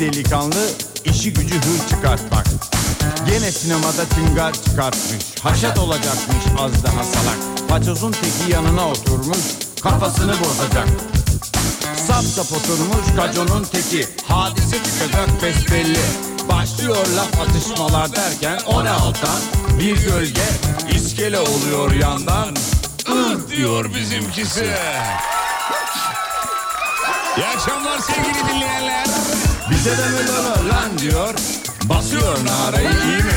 delikanlı, işi gücü hır çıkartmak. Gene sinemada tıngar çıkartmış. Haşat olacakmış az daha salak. Paçozun teki yanına oturmuş. Kafasını bozacak. Sap sap oturmuş kaconun teki. Hadise çıkacak besbelli. Başlıyor laf atışmalar derken o ne altan? Bir gölge iskele oluyor yandan. Ih diyor bizimkisi. İyi akşamlar sevgili dinleyenler. Bize de mi lan lan diyor. Basıyor narayı iyi mi?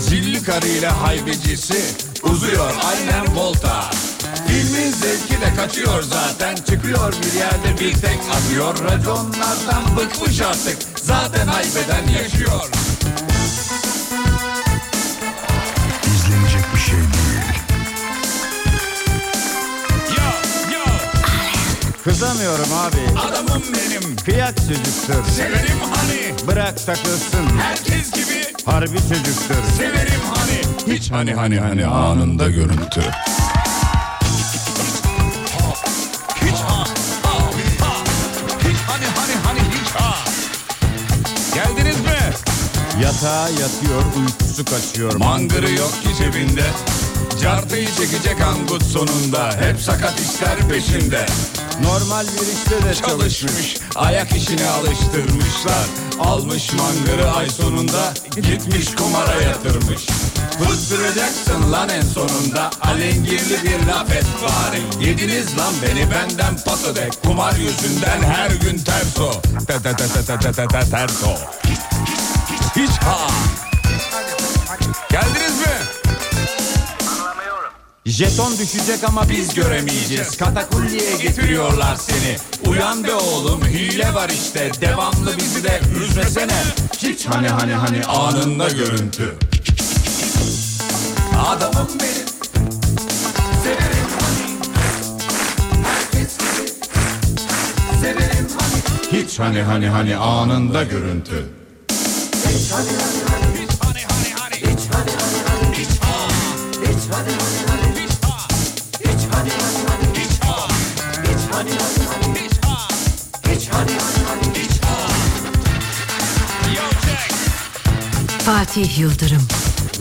Zilli karıyla haybecisi uzuyor aynen volta. Filmin zevki de kaçıyor zaten Çıkıyor bir yerde bir tek atıyor Raconlardan bıkmış artık Zaten haybeden yaşıyor Kızamıyorum abi adamım benim. Kıyak çocuktur Severim hani Bırak takılsın herkes gibi. Harbi çocuktur Severim hani. Hiç hani hani hani anında görüntü. Hiç ha ha ha. Hiç hani hani hani hiç ha. Geldiniz mi? Yatağa yatıyor uykusu kaçıyor Mangırı yok ki cebinde Cartıyı çekecek angut sonunda Hep sakat işler peşinde Normal yürüyüşte de çalışmış Ayak işine alıştırmışlar. Almış mangırı ay sonunda Gitmiş kumara yatırmış. Fıstıracaksın lan en sonunda. Alengirli bir laf et bari. Yediniz lan beni benden patodek Kumar yüzünden her gün terso. Te te te te te te te Terso. Hiç ha. Geldiniz mi? Jeton düşecek ama biz göremeyeceğiz. Katakulliye getiriyorlar seni. Uyan be oğlum hile var işte. Devamlı bizi de üzmesene. Hiç hani hani hani Anında görüntü. Adamım benim. Severim hani. Herkes gibi. Severim hani. Hiç hani hani hani anında görüntü. Hiç hani hani Fatih Yıldırım.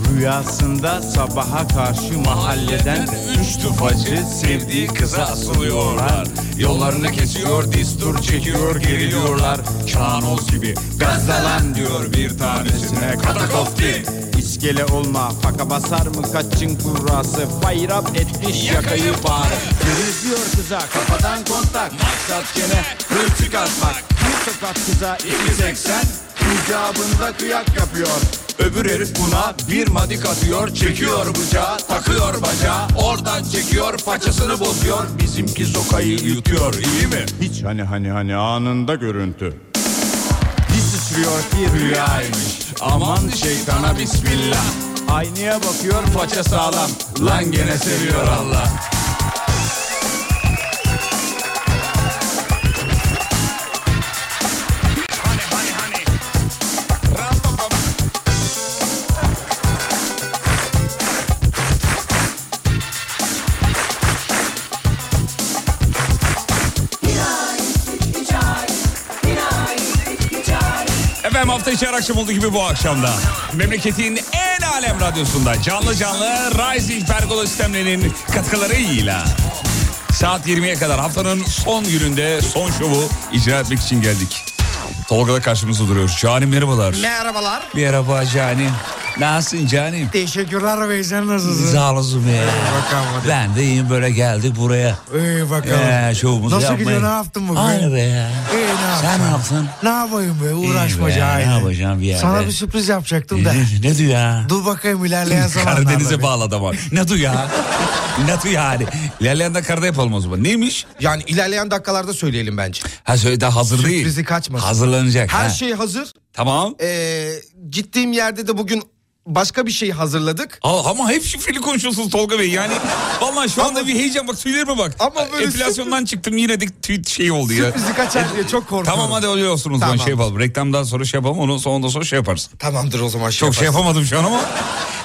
Rüyasında sabaha karşı mahalleden Üç tufacı sevdiği kıza asılıyorlar. Yollarını kesiyor, distur çekiyor, geriliyorlar. Kanoz gibi gazdalan diyor bir tanesine. Katakofti. İskele olma faka basar mı? Kaçın kurrası? Fayrap etmiş yakayı bağrı Gözüyor kıza kafadan kontak. Maksat gene hır çıkartmak Bu sokak kıza 2.80 icabında kıyak yapıyor Öbür herif buna bir madik atıyor Çekiyor bıçağı, takıyor bacağı. Oradan çekiyor, paçasını bozuyor. Bizimki sokayı yutuyor, iyi mi? Hiç hani hani hani anında görüntü. Bir sıçrıyor ki rüyaymış. Aman şeytana bismillah. Aynaya bakıyor Paça sağlam, lan gene seviyor Allah Efendim hafta içi her akşam olduğu gibi bu akşamda memleketin en alem radyosunda canlı canlı Rising Pergola sistemlerinin katkılarıyla saat 20'ye kadar haftanın son gününde son şovu icra etmek için geldik. Tolga da karşımızda duruyor. Canim merhabalar. Merhabalar. Merhaba Canim. Nasılsın Canim? Teşekkürler bey sen nasılsın? Sağ olasın be. Bakalım hadi. Ben de iyiyim böyle geldik buraya. İyi bakalım. Ee, şovumuzu Nasıl yapmaya. gidiyor ne yaptın bugün? Aynı be ya. İyi ne yaptın? Sen ne yaptın? Ne yapayım be İyi uğraşmaca be, aynı. ne yapacağım bir yerde? Sana bir sürpriz yapacaktım da. Ne, ne diyor ya? Dur bakayım ilerleyen zamanlarda. Karadeniz'e bağladı ama. Ne du ya? ne du yani? İlerleyen dakikada yapalım o zaman. Neymiş? Yani ilerleyen dakikalarda söyleyelim bence. Ha söyle daha hazır değil. Sürprizi kaçmasın. Hazırlanacak. Her ha. şey hazır. Tamam. Ee, gittiğim yerde de bugün başka bir şey hazırladık. Aa, ama hep şifreli konuşuyorsunuz Tolga Bey yani. Vallahi şu anda bir heyecan bak tüylerime bak. Ama böyle Enflasyondan çıktım yine de tüy şey oldu ya. Sürprizi kaçar diye çok korkuyorum. Tamam hadi öyle olsun o zaman Tamam. şey yapalım. Reklamdan sonra şey yapalım onu sonunda sonra şey yaparız. Tamamdır o zaman. Şey Çok şey yaparız. yapamadım şu an ama.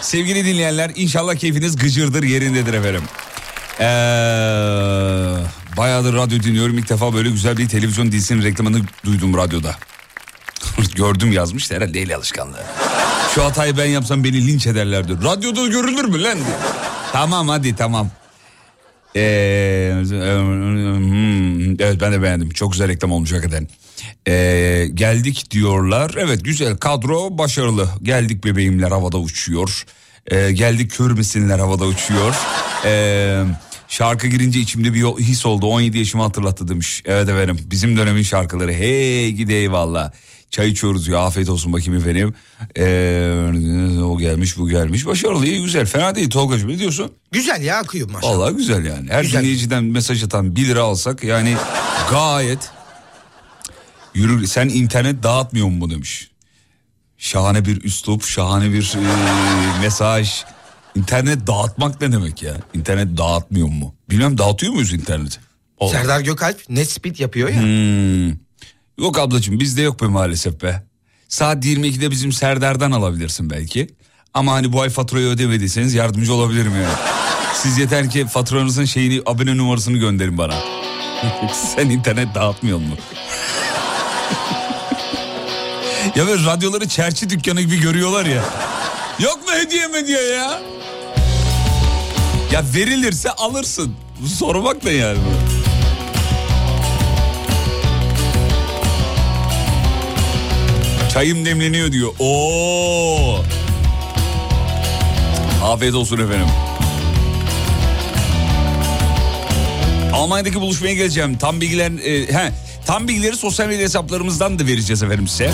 Sevgili dinleyenler inşallah keyfiniz gıcırdır yerindedir efendim. Ee, bayağıdır radyo dinliyorum. İlk defa böyle güzel bir televizyon dizisinin reklamını duydum radyoda. Gördüm yazmış da herhalde el alışkanlığı. Şu hatayı ben yapsam beni linç ederlerdi. Radyoda görülür mü lan. Tamam hadi tamam. Ee, hmm, evet ben de beğendim. Çok güzel reklam olmuş hakikaten. Ee, geldik diyorlar. Evet güzel kadro başarılı. Geldik bebeğimler havada uçuyor. Ee, geldik kör misinler havada uçuyor. Ee, şarkı girince içimde bir his oldu. 17 yaşımı hatırlattı demiş. Evet efendim bizim dönemin şarkıları. Hey gidi eyvallah. Çay içiyoruz ya afiyet olsun bakayım efendim. Ee, o gelmiş bu gelmiş. Başarılı iyi güzel fena değil Tolga'cığım ne diyorsun? Güzel ya akıyor maşallah. Vallahi güzel yani. Her Güzel. dinleyiciden mesaj atan 1 lira alsak yani gayet yürür. Sen internet dağıtmıyor mu demiş. Şahane bir üslup, şahane bir e, mesaj. İnternet dağıtmak ne demek ya? İnternet dağıtmıyor mu? Bilmem dağıtıyor muyuz interneti? Serdar Gökalp net speed yapıyor ya. Hmm. Yok ablacığım bizde yok be maalesef be. Saat 22'de bizim Serdar'dan alabilirsin belki. Ama hani bu ay faturayı ödemediyseniz yardımcı olabilirim yani. Siz yeter ki faturanızın şeyini abone numarasını gönderin bana. Sen internet dağıtmıyor mu? ya böyle radyoları çerçi dükkanı gibi görüyorlar ya. Yok mu hediye mi diye ya? Ya verilirse alırsın. Sormak da yani. Çayım demleniyor diyor. Oo. Afiyet olsun efendim. Almanya'daki buluşmaya geleceğim. Tam bilgiler e, he, tam bilgileri sosyal medya hesaplarımızdan da vereceğiz efendim size.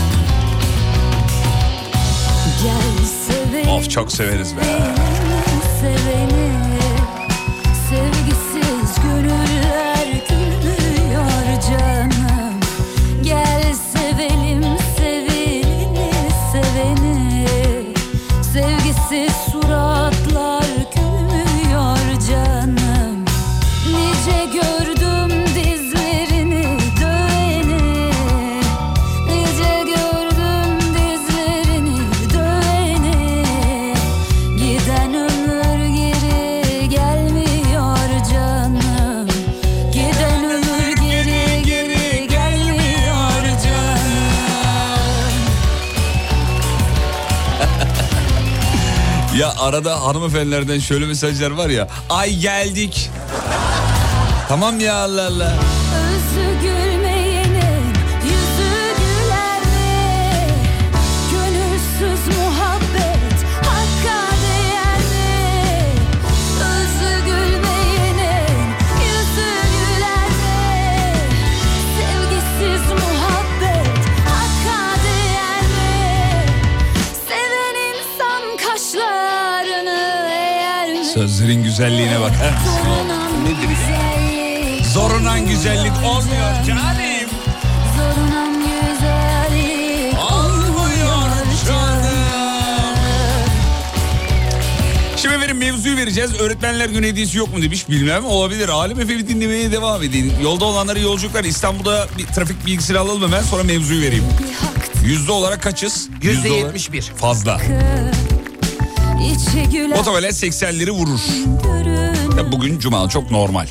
Of çok severiz be. Sevgisiz arada hanımefendilerden şöyle mesajlar var ya. Ay geldik. Tamam ya Allah Allah. Sözlerin güzelliğine bakar mısın? Zorunan güzellik Zorunan güzellik olmuyor canım. Zorunan güzellik olmuyor canım. Şimdi efendim mevzuyu vereceğiz. Öğretmenler günü hediyesi yok mu demiş. Bilmem olabilir. Alem Efe'yi dinlemeye devam edin. Yolda olanları yolculuklar İstanbul'da bir trafik bilgisini alalım hemen sonra mevzuyu vereyim. Yüzde olarak kaçız? Yüzde yetmiş bir. Fazla. içi gülen Otomobil 80'leri vurur. Ya bugün cuma çok normal.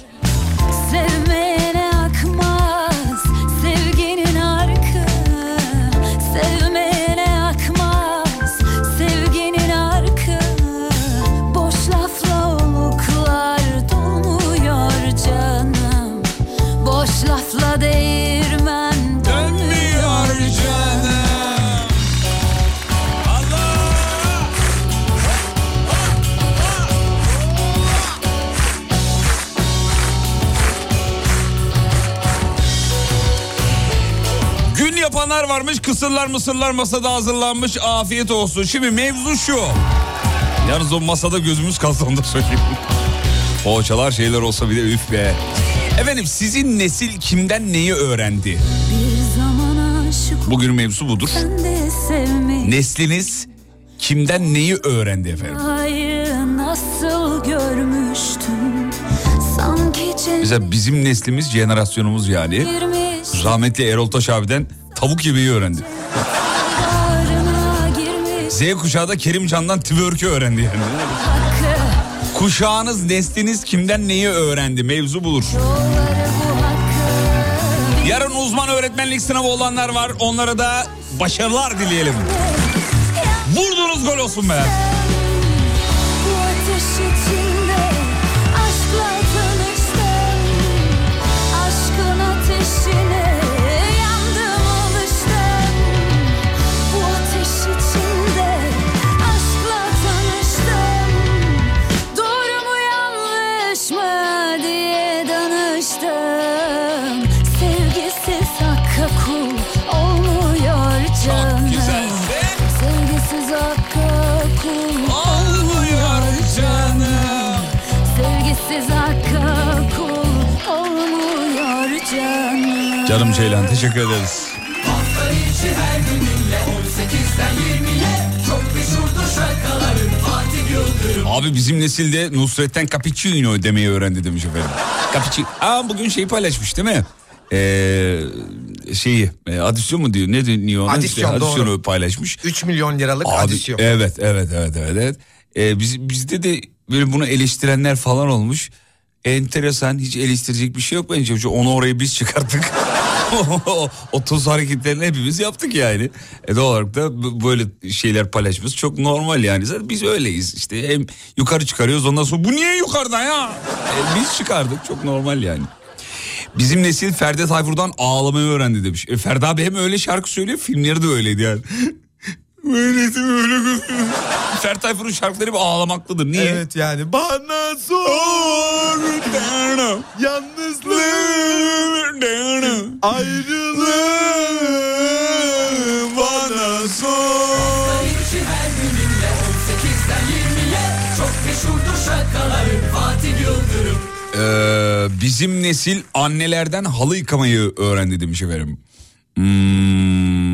Kısırlar mısırlar masada hazırlanmış. Afiyet olsun. Şimdi mevzu şu. Yalnız o masada gözümüz da söyleyeyim. Poğaçalar şeyler olsa bile üf be. Efendim sizin nesil kimden neyi öğrendi? Bugün mevzu budur. Nesliniz kimden neyi öğrendi efendim? Nasıl görmüştüm Mesela bizim neslimiz, jenerasyonumuz yani rahmetli Erol Taş abiden tavuk yemeği öğrendi. Z kuşağı da Kerimcan'dan twerk'ü öğrendi yani. Kuşağınız, nesliniz kimden neyi öğrendi? Mevzu bulur. Yarın uzman öğretmenlik sınavı olanlar var. Onlara da başarılar dileyelim. Vurdunuz gol olsun be. Canım Ceylan teşekkür ederiz. Abi bizim nesilde Nusret'ten cappuccino demeyi öğrendi demiş efendim. Cappuccino. Aa bugün şeyi paylaşmış değil mi? Ee, şeyi e, adisyon mu diyor ne deniyor ona? Adisyon, doğru. adisyonu paylaşmış. 3 milyon liralık Abi, adisyon. Evet evet evet evet. evet. Ee, biz, bizde de böyle bunu eleştirenler falan olmuş. Enteresan hiç eleştirecek bir şey yok bence. Çünkü Onu oraya biz çıkarttık. o, o toz hareketlerini hepimiz yaptık yani. E doğal olarak da böyle şeyler paylaşmamız çok normal yani. Zaten biz öyleyiz işte. Hem yukarı çıkarıyoruz ondan sonra bu niye yukarıda ya? E, biz çıkardık çok normal yani. Bizim nesil Ferdi Tayfur'dan ağlamayı öğrendi demiş. E, Ferdi abi hem öyle şarkı söylüyor filmleri de öyleydi yani. Öyle öyle. Ferdi Tayfur'un şarkıları bir ağlamaklıdır. Niye? Evet yani bana sor yalnızlık ayrılık bana sor. Ee, bizim nesil annelerden halı yıkamayı öğrendi demiş efendim. Hmm,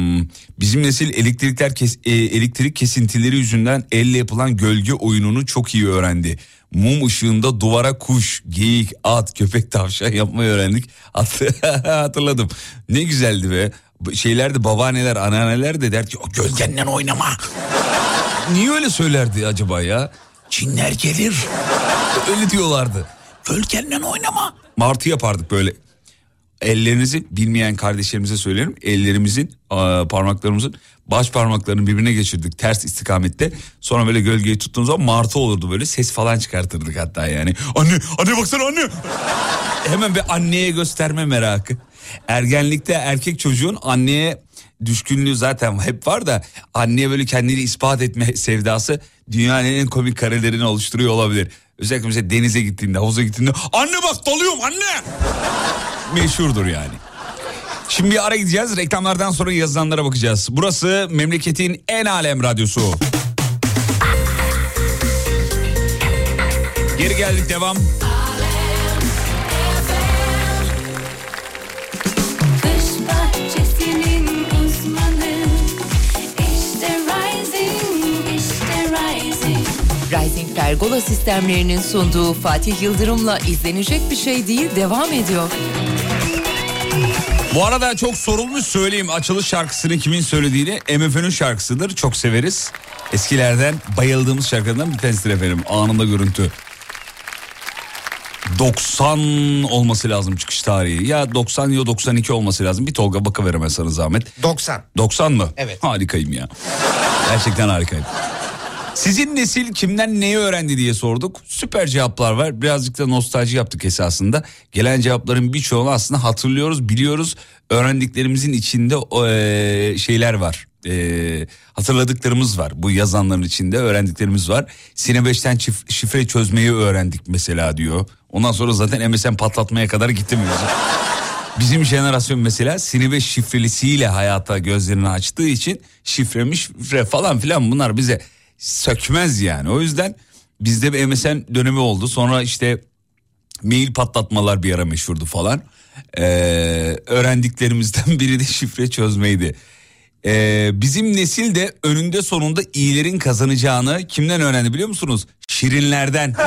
bizim nesil elektrikler kes, e, elektrik kesintileri yüzünden elle yapılan gölge oyununu çok iyi öğrendi. Mum ışığında duvara kuş, geyik, at, köpek, tavşan yapmayı öğrendik. Hat- Hatırladım. Ne güzeldi be. Bu Şeylerdi babaanneler, anneanneler de der ki o gölgenden oynama. Niye öyle söylerdi acaba ya? Çinler gelir. Öyle diyorlardı. Gölgenden oynama. Martı yapardık böyle. Ellerinizi bilmeyen kardeşlerimize söylerim. Ellerimizin aa, parmaklarımızın baş parmaklarını birbirine geçirdik ters istikamette. Sonra böyle gölgeyi tuttuğumuz zaman martı olurdu böyle ses falan çıkartırdık hatta yani. Anne anne baksana anne. Hemen bir anneye gösterme merakı. Ergenlikte erkek çocuğun anneye düşkünlüğü zaten hep var da anneye böyle kendini ispat etme sevdası dünyanın en komik karelerini oluşturuyor olabilir. Özellikle mesela denize gittiğinde, havuza gittiğinde anne bak dalıyorum anne. Meşhurdur yani. Şimdi bir ara gideceğiz. Reklamlardan sonra yazılanlara bakacağız. Burası memleketin en alem radyosu. Geri geldik devam. Pergola sistemlerinin sunduğu Fatih Yıldırım'la izlenecek bir şey değil devam ediyor. Bu arada çok sorulmuş söyleyeyim açılış şarkısını kimin söylediğini MFÖ'nün şarkısıdır çok severiz. Eskilerden bayıldığımız şarkılardan bir tanesidir efendim anında görüntü. 90 olması lazım çıkış tarihi. Ya 90 ya 92 olması lazım. Bir Tolga bakıver sana zahmet. 90. 90 mı? Evet. Harikayım ya. Gerçekten harikayım. Sizin nesil kimden neyi öğrendi diye sorduk. Süper cevaplar var. Birazcık da nostalji yaptık esasında. Gelen cevapların birçoğunu aslında hatırlıyoruz, biliyoruz. Öğrendiklerimizin içinde eee, şeyler var. Eee, hatırladıklarımız var. Bu yazanların içinde öğrendiklerimiz var. Sine 5'ten çif- şifre çözmeyi öğrendik mesela diyor. Ondan sonra zaten MSN patlatmaya kadar gitti mevzu. Bizim jenerasyon mesela Sine 5 şifrelisiyle hayata gözlerini açtığı için şifremiş şifre falan filan bunlar bize sökmez yani. O yüzden bizde bir MSN dönemi oldu. Sonra işte mail patlatmalar bir ara meşhurdu falan. Ee, öğrendiklerimizden biri de şifre çözmeydi. Ee, bizim nesil de önünde sonunda iyilerin kazanacağını kimden öğrendi biliyor musunuz? Şirinlerden.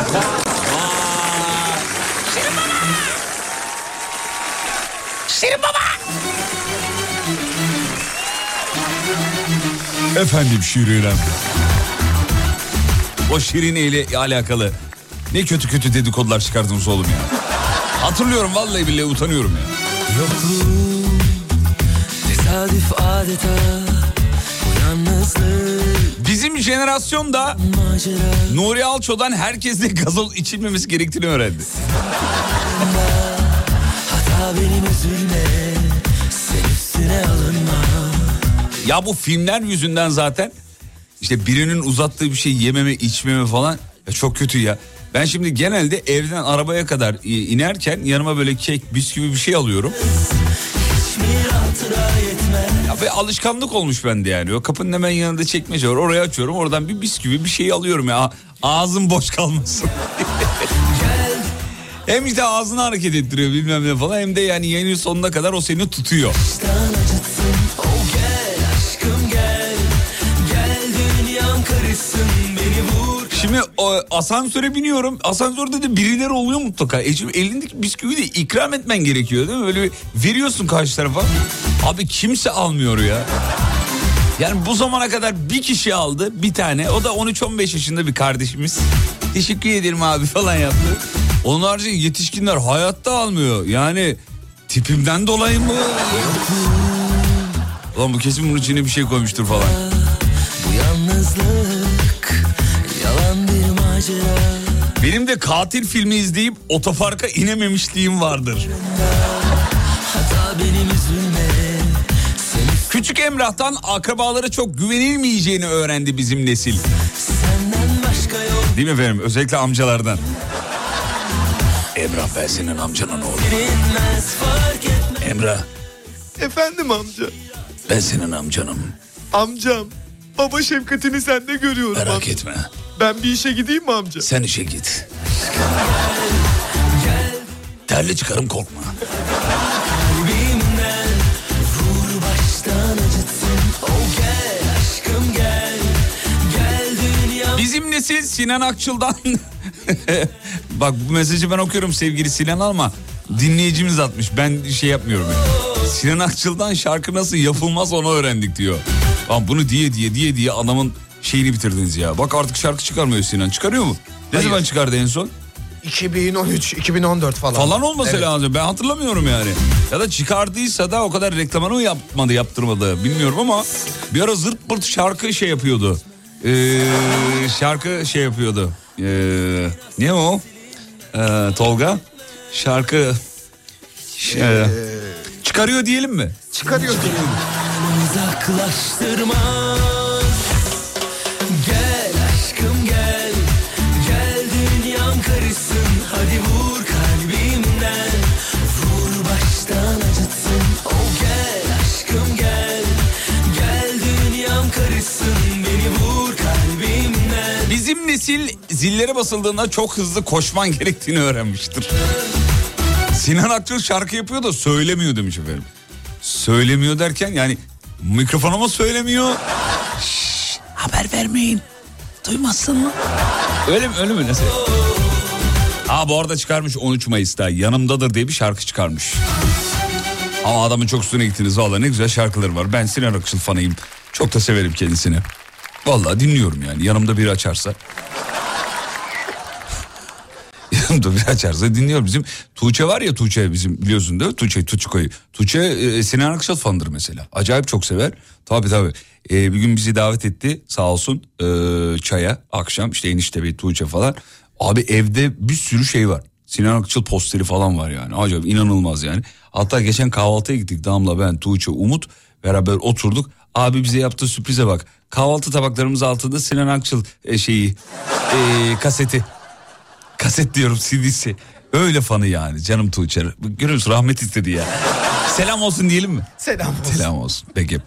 Efendim Şirinem. O Şirine ile alakalı Ne kötü kötü dedikodular çıkardınız oğlum ya. Hatırlıyorum vallahi billahi utanıyorum ya. Yokluğum tesadüf adeta Bu yalnızlık Bizim jenerasyon da Nuri Alço'dan herkesle gazol içilmemesi gerektiğini öğrendi. Ya bu filmler yüzünden zaten işte birinin uzattığı bir şey yememe içmeme falan ya çok kötü ya. Ben şimdi genelde evden arabaya kadar inerken yanıma böyle kek bisküvi bir şey alıyorum. Ya ve alışkanlık olmuş bende yani. O kapının hemen yanında çekmece var. Oraya açıyorum. Oradan bir bisküvi bir şey alıyorum ya. Ağzım boş kalmasın. hem işte ağzını hareket ettiriyor bilmem ne falan. Hem de yani yayının sonuna kadar o seni tutuyor. Vicdan Şimdi asansöre biniyorum. Asansörde de birileri oluyor mutlaka. E şimdi elindeki bisküvi de ikram etmen gerekiyor değil mi? Böyle veriyorsun karşı tarafa. Abi kimse almıyor ya. Yani bu zamana kadar bir kişi aldı bir tane. O da 13-15 yaşında bir kardeşimiz. Teşekkür ederim abi falan yaptı. Onun harici yetişkinler hayatta almıyor. Yani tipimden dolayı mı? Ulan bu kesin bunun içine bir şey koymuştur falan. Bu yalnızlık Benim de katil filmi izleyip otoparka inememişliğim vardır. Küçük Emrah'tan akrabalara çok güvenilmeyeceğini öğrendi bizim nesil. Değil mi efendim? Özellikle amcalardan. Emrah ben senin amcanın oğlu. Bilinmez fark etmez Emrah Efendim amca. ben senin amcanım. Amcam. Baba şefkatini sende görüyorum Merak amca. etme. Ben bir işe gideyim mi amca? Sen işe git. Terli çıkarım korkma. Bizim nesil Sinan Akçıl'dan... Bak bu mesajı ben okuyorum sevgili Sinan ama dinleyicimiz atmış. Ben şey yapmıyorum. Yani. Sinan Akçıl'dan şarkı nasıl yapılmaz onu öğrendik diyor. Lan bunu diye diye diye diye adamın şeyini bitirdiniz ya. Bak artık şarkı çıkarmıyor Sinan. Çıkarıyor mu? Ne Hayır. zaman çıkardı en son? 2013, 2014 falan. Falan olması Evet. lazım. Ben hatırlamıyorum yani. Ya da çıkardıysa da o kadar reklamını mı yapmadı yaptırmadı bilmiyorum ama bir ara zırt pırt şarkı şey yapıyordu. Ee, şarkı şey yapıyordu. Ee, ne o? Ee, Tolga? Şarkı Ee, çıkarıyor diyelim mi? Çıkarıyor diyelim. uzaklaştırmaz Hadi vur kalbimden Vur baştan acıtsın Oh gel aşkım gel Gel dünyam karışsın Beni vur kalbimden Bizim nesil zillere basıldığında çok hızlı koşman gerektiğini öğrenmiştir. Sinan Akçıl şarkı yapıyor da söylemiyor demiş efendim. Söylemiyor derken yani mikrofona mı söylemiyor? Şşş, haber vermeyin. Duymazsın mı? Öyle mi öyle mi nasıl? Aa bu arada çıkarmış 13 Mayıs'ta yanımdadır diye bir şarkı çıkarmış. Ama adamın çok üstüne gittiniz valla ne güzel şarkıları var. Ben Sinan Akçıl fanıyım. Çok da severim kendisini. Vallahi dinliyorum yani yanımda biri açarsa. yanımda biri açarsa dinliyorum. Bizim Tuğçe var ya Tuğçe bizim biliyorsun değil mi? Tuğçe Tuğçe'yi. Tuğçe e, Sinan Akçıl fanıdır mesela. Acayip çok sever. Tabii tabii. E, bir gün bizi davet etti sağ olsun e, çaya akşam işte enişte bey Tuğçe falan. Abi evde bir sürü şey var. Sinan Akçıl posteri falan var yani. Acayip inanılmaz yani. Hatta geçen kahvaltıya gittik Damla ben Tuğçe Umut beraber oturduk. Abi bize yaptığı sürprize bak. Kahvaltı tabaklarımız altında Sinan Akçıl e, şeyi e, kaseti. Kaset diyorum CD'si. Öyle fanı yani canım Tuğçe. Görüyor musun rahmet istedi ya. Selam olsun diyelim mi? Selam olsun. Selam olsun. Peki.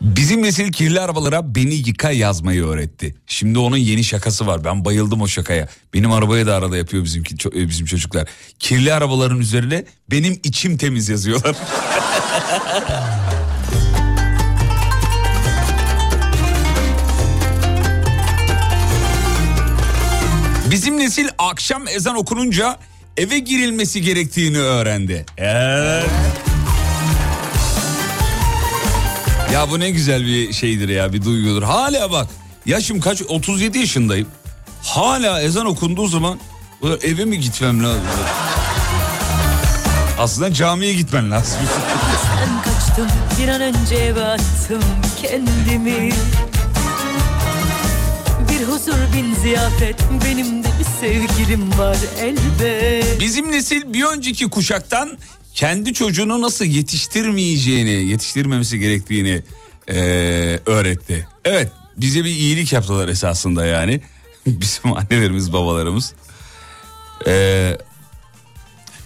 Bizim nesil kirli arabalara beni yıka yazmayı öğretti. Şimdi onun yeni şakası var. Ben bayıldım o şakaya. Benim arabaya da arada yapıyor bizimki e, bizim çocuklar. Kirli arabaların üzerine benim içim temiz yazıyorlar. Bizim nesil akşam ezan okununca eve girilmesi gerektiğini öğrendi. Evet. Ya bu ne güzel bir şeydir ya bir duygudur. Hala bak yaşım kaç 37 yaşındayım. Hala ezan okunduğu zaman eve mi gitmem lazım? Aslında camiye gitmen lazım. Ben kaçtım bir an önce eve attım kendimi huzur bin ziyafet benim de bir sevgilim var elbet Bizim nesil bir önceki kuşaktan kendi çocuğunu nasıl yetiştirmeyeceğini, yetiştirmemesi gerektiğini eee, öğretti. Evet bize bir iyilik yaptılar esasında yani. Bizim annelerimiz babalarımız. Eee,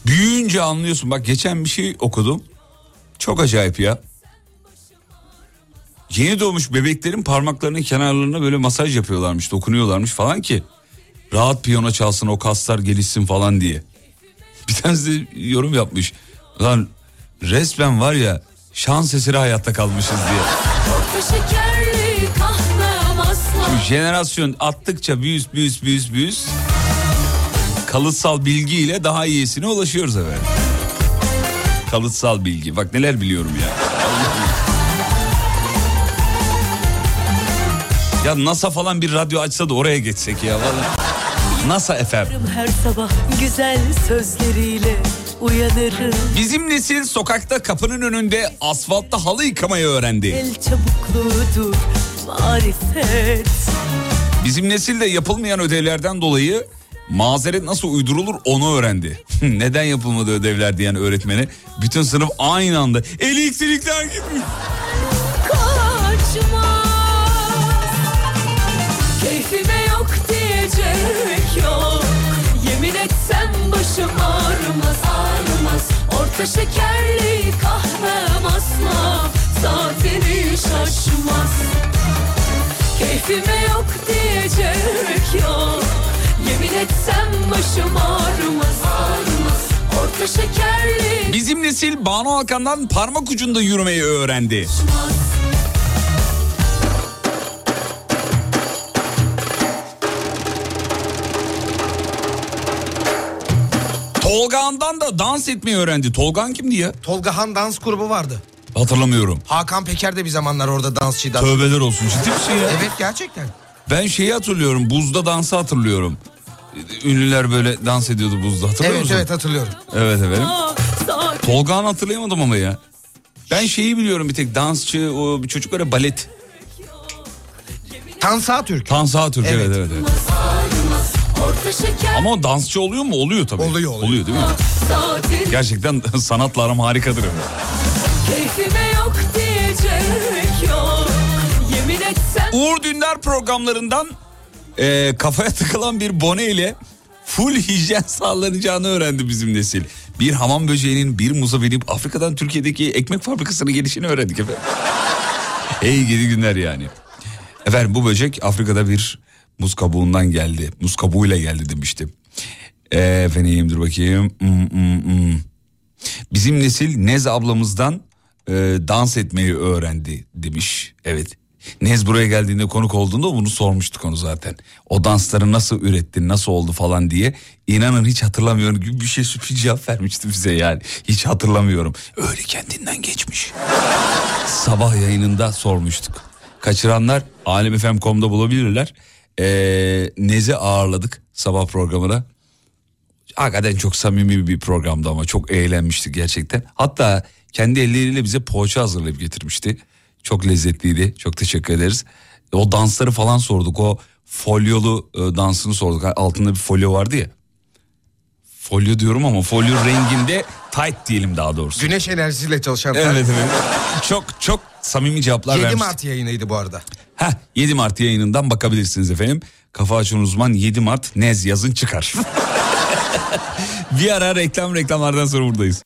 büyüyünce anlıyorsun bak geçen bir şey okudum. Çok acayip ya. Yeni doğmuş bebeklerin parmaklarının kenarlarına böyle masaj yapıyorlarmış, dokunuyorlarmış falan ki rahat piyano çalsın o kaslar gelişsin falan diye. Bir tanesi de yorum yapmış. Lan resmen var ya şans eseri hayatta kalmışız diye. Şu jenerasyon attıkça büyüs büyüs büyüs büyüs. Kalıtsal bilgiyle daha iyisine ulaşıyoruz efendim. Kalıtsal bilgi. Bak neler biliyorum ya. Ya NASA falan bir radyo açsa da oraya geçsek ya. Vallahi. NASA efendim. Her sabah güzel sözleriyle uyanırım Bizim nesil sokakta kapının önünde asfaltta halı yıkamayı öğrendi. El çabukluğudur marifet Bizim nesil de yapılmayan ödevlerden dolayı mazeret nasıl uydurulur onu öğrendi. Neden yapılmadı ödevler diyen öğretmene bütün sınıf aynı anda elektrikler gitmiş. kaçmaz yok. Yemin etsem başım ağrımaz ağrımaz. Orta şekerli kahvem asla. Saatini şaşmaz. Keyfime yok diyecek yok. Yemin etsem başım ağrımaz ağrımaz. Orta şekerli Bizim nesil Banu Alkan'dan parmak ucunda yürümeyi öğrendi. şaşmaz Tolga'ndan da dans etmeyi öğrendi. Tolgan kimdi ya? Tolga Han dans grubu vardı. Hatırlamıyorum. Hakan Peker de bir zamanlar orada dansçıydı. Tövbeler olsun ciddi misin ya? Evet gerçekten. Ben şeyi hatırlıyorum buzda dansı hatırlıyorum. Ünlüler böyle dans ediyordu buzda hatırlıyor Evet musun? evet hatırlıyorum. Evet efendim. Tolga'nı hatırlayamadım ama ya. Ben şeyi biliyorum bir tek dansçı o bir çocuk ya balet. Tansa Türk. Tansa Türk evet Evet. evet. evet. Ama o dansçı oluyor mu? Oluyor tabii. Oluyor, oluyor. Oluyor değil mi? Saatin Gerçekten sanatla aram harikadır. keyfime yok diyecek yok Yemin etsem Uğur Dündar programlarından e, kafaya takılan bir bone ile full hijyen sağlanacağını öğrendi bizim nesil. Bir hamam böceğinin bir muza binip Afrika'dan Türkiye'deki ekmek fabrikasına gelişini öğrendik efendim. Ey gidi günler yani. Efendim bu böcek Afrika'da bir muz kabuğundan geldi. Muz kabuğuyla geldi demiştim. E, efendim dur bakayım. Hmm, hmm, hmm. Bizim nesil Nez ablamızdan e, dans etmeyi öğrendi demiş. Evet. Nez buraya geldiğinde konuk olduğunda bunu sormuştuk onu zaten. O dansları nasıl ürettin, nasıl oldu falan diye. İnanın hiç hatırlamıyorum gibi bir şey sürpriz cevap vermişti bize yani. Hiç hatırlamıyorum. Öyle kendinden geçmiş. Sabah yayınında sormuştuk. Kaçıranlar alemfm.com'da bulabilirler. Ee, Nez'i ağırladık sabah programına. Hakikaten çok samimi bir programdı ama çok eğlenmiştik gerçekten. Hatta kendi elleriyle bize poğaça hazırlayıp getirmişti. Çok lezzetliydi. Çok teşekkür ederiz. O dansları falan sorduk. O folyolu e, dansını sorduk. Altında bir folyo vardı ya. Folyo diyorum ama folyo renginde tight diyelim daha doğrusu. Güneş enerjisiyle çalışan. Evet evet. Çok çok samimi cevaplar 7 vermiştik. Mart yayınıydı bu arada. Heh, 7 Mart yayınından bakabilirsiniz efendim. Kafa açan uzman 7 Mart Nez yazın çıkar. bir ara reklam reklamlardan sonra buradayız.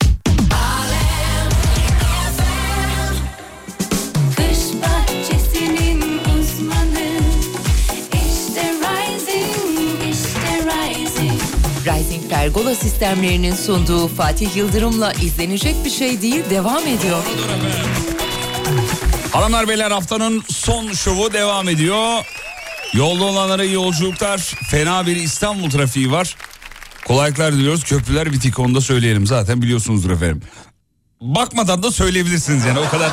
Pergola sistemlerinin sunduğu Fatih Yıldırım'la izlenecek bir şey değil devam ediyor. Hanımlar beyler haftanın son şovu devam ediyor. Yolda olanlara iyi yolculuklar. Fena bir İstanbul trafiği var. Kolaylıklar diliyoruz. Köprüler bitik onu da söyleyelim. Zaten biliyorsunuzdur efendim. Bakmadan da söyleyebilirsiniz yani o kadar.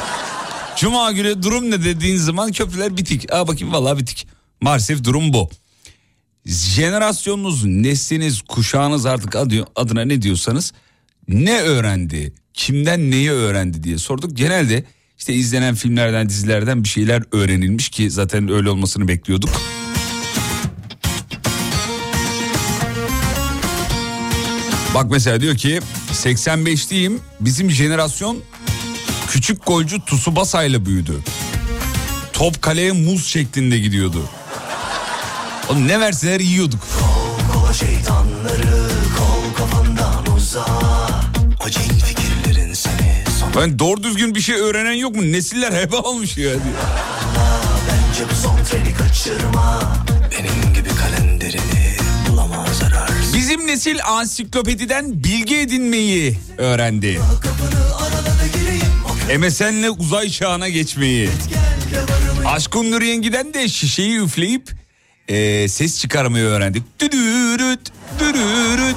Cuma günü durum ne dediğin zaman köprüler bitik. Aa bakayım vallahi bitik. Maalesef durum bu. Jenerasyonunuz, nesliniz, kuşağınız artık adı- adına ne diyorsanız ne öğrendi, kimden neyi öğrendi diye sorduk. Genelde işte izlenen filmlerden, dizilerden bir şeyler öğrenilmiş ki zaten öyle olmasını bekliyorduk. Bak mesela diyor ki 85'liyim bizim jenerasyon küçük golcü Tsubasa ile büyüdü. Top kaleye muz şeklinde gidiyordu. Oğlum ne verseler yiyorduk. Kova şeytanları kol kafandan uza O cin fikirlerin seni son Ben doğru düzgün bir şey öğrenen yok mu? Nesiller heba olmuş ya. Bence bu son treni kaçırma Benim gibi kalenderini bulamaz zarar Bizim nesil ansiklopediden bilgi edinmeyi öğrendi. MSN'le uzay çağına geçmeyi. Aşkın Nuriyengi'den de şişeyi üfleyip eee, ses çıkarmayı öğrendik. Düdürüt, dürürüt.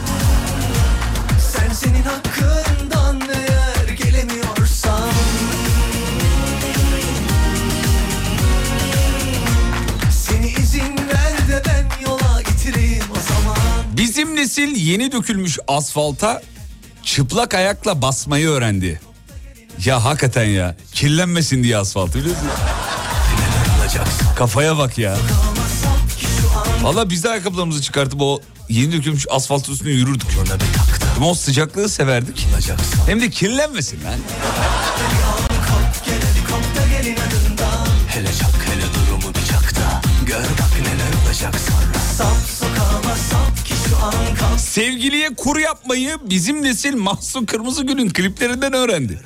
Sen senin hakkından eğer gelemiyorsan Seni izin ver de ben yola getireyim o zaman Bizim nesil yeni dökülmüş asfalta çıplak ayakla basmayı öğrendi. Ya hakikaten ya kirlenmesin diye asfalt biliyor musun? Kafaya bak ya. Valla biz de ayakkabılarımızı çıkartıp o yeni dökülmüş asfalt üstüne yürürdük. Ama o sıcaklığı severdik. Hem de kirlenmesin lan. Hele çak hele durumu bir çak da Gör bak neler olacak sonra Sap sokağıma sap ki şu an kalk Sevgiliye kur yapmayı bizim nesil Mahsun Kırmızıgül'ün kliplerinden öğrendi.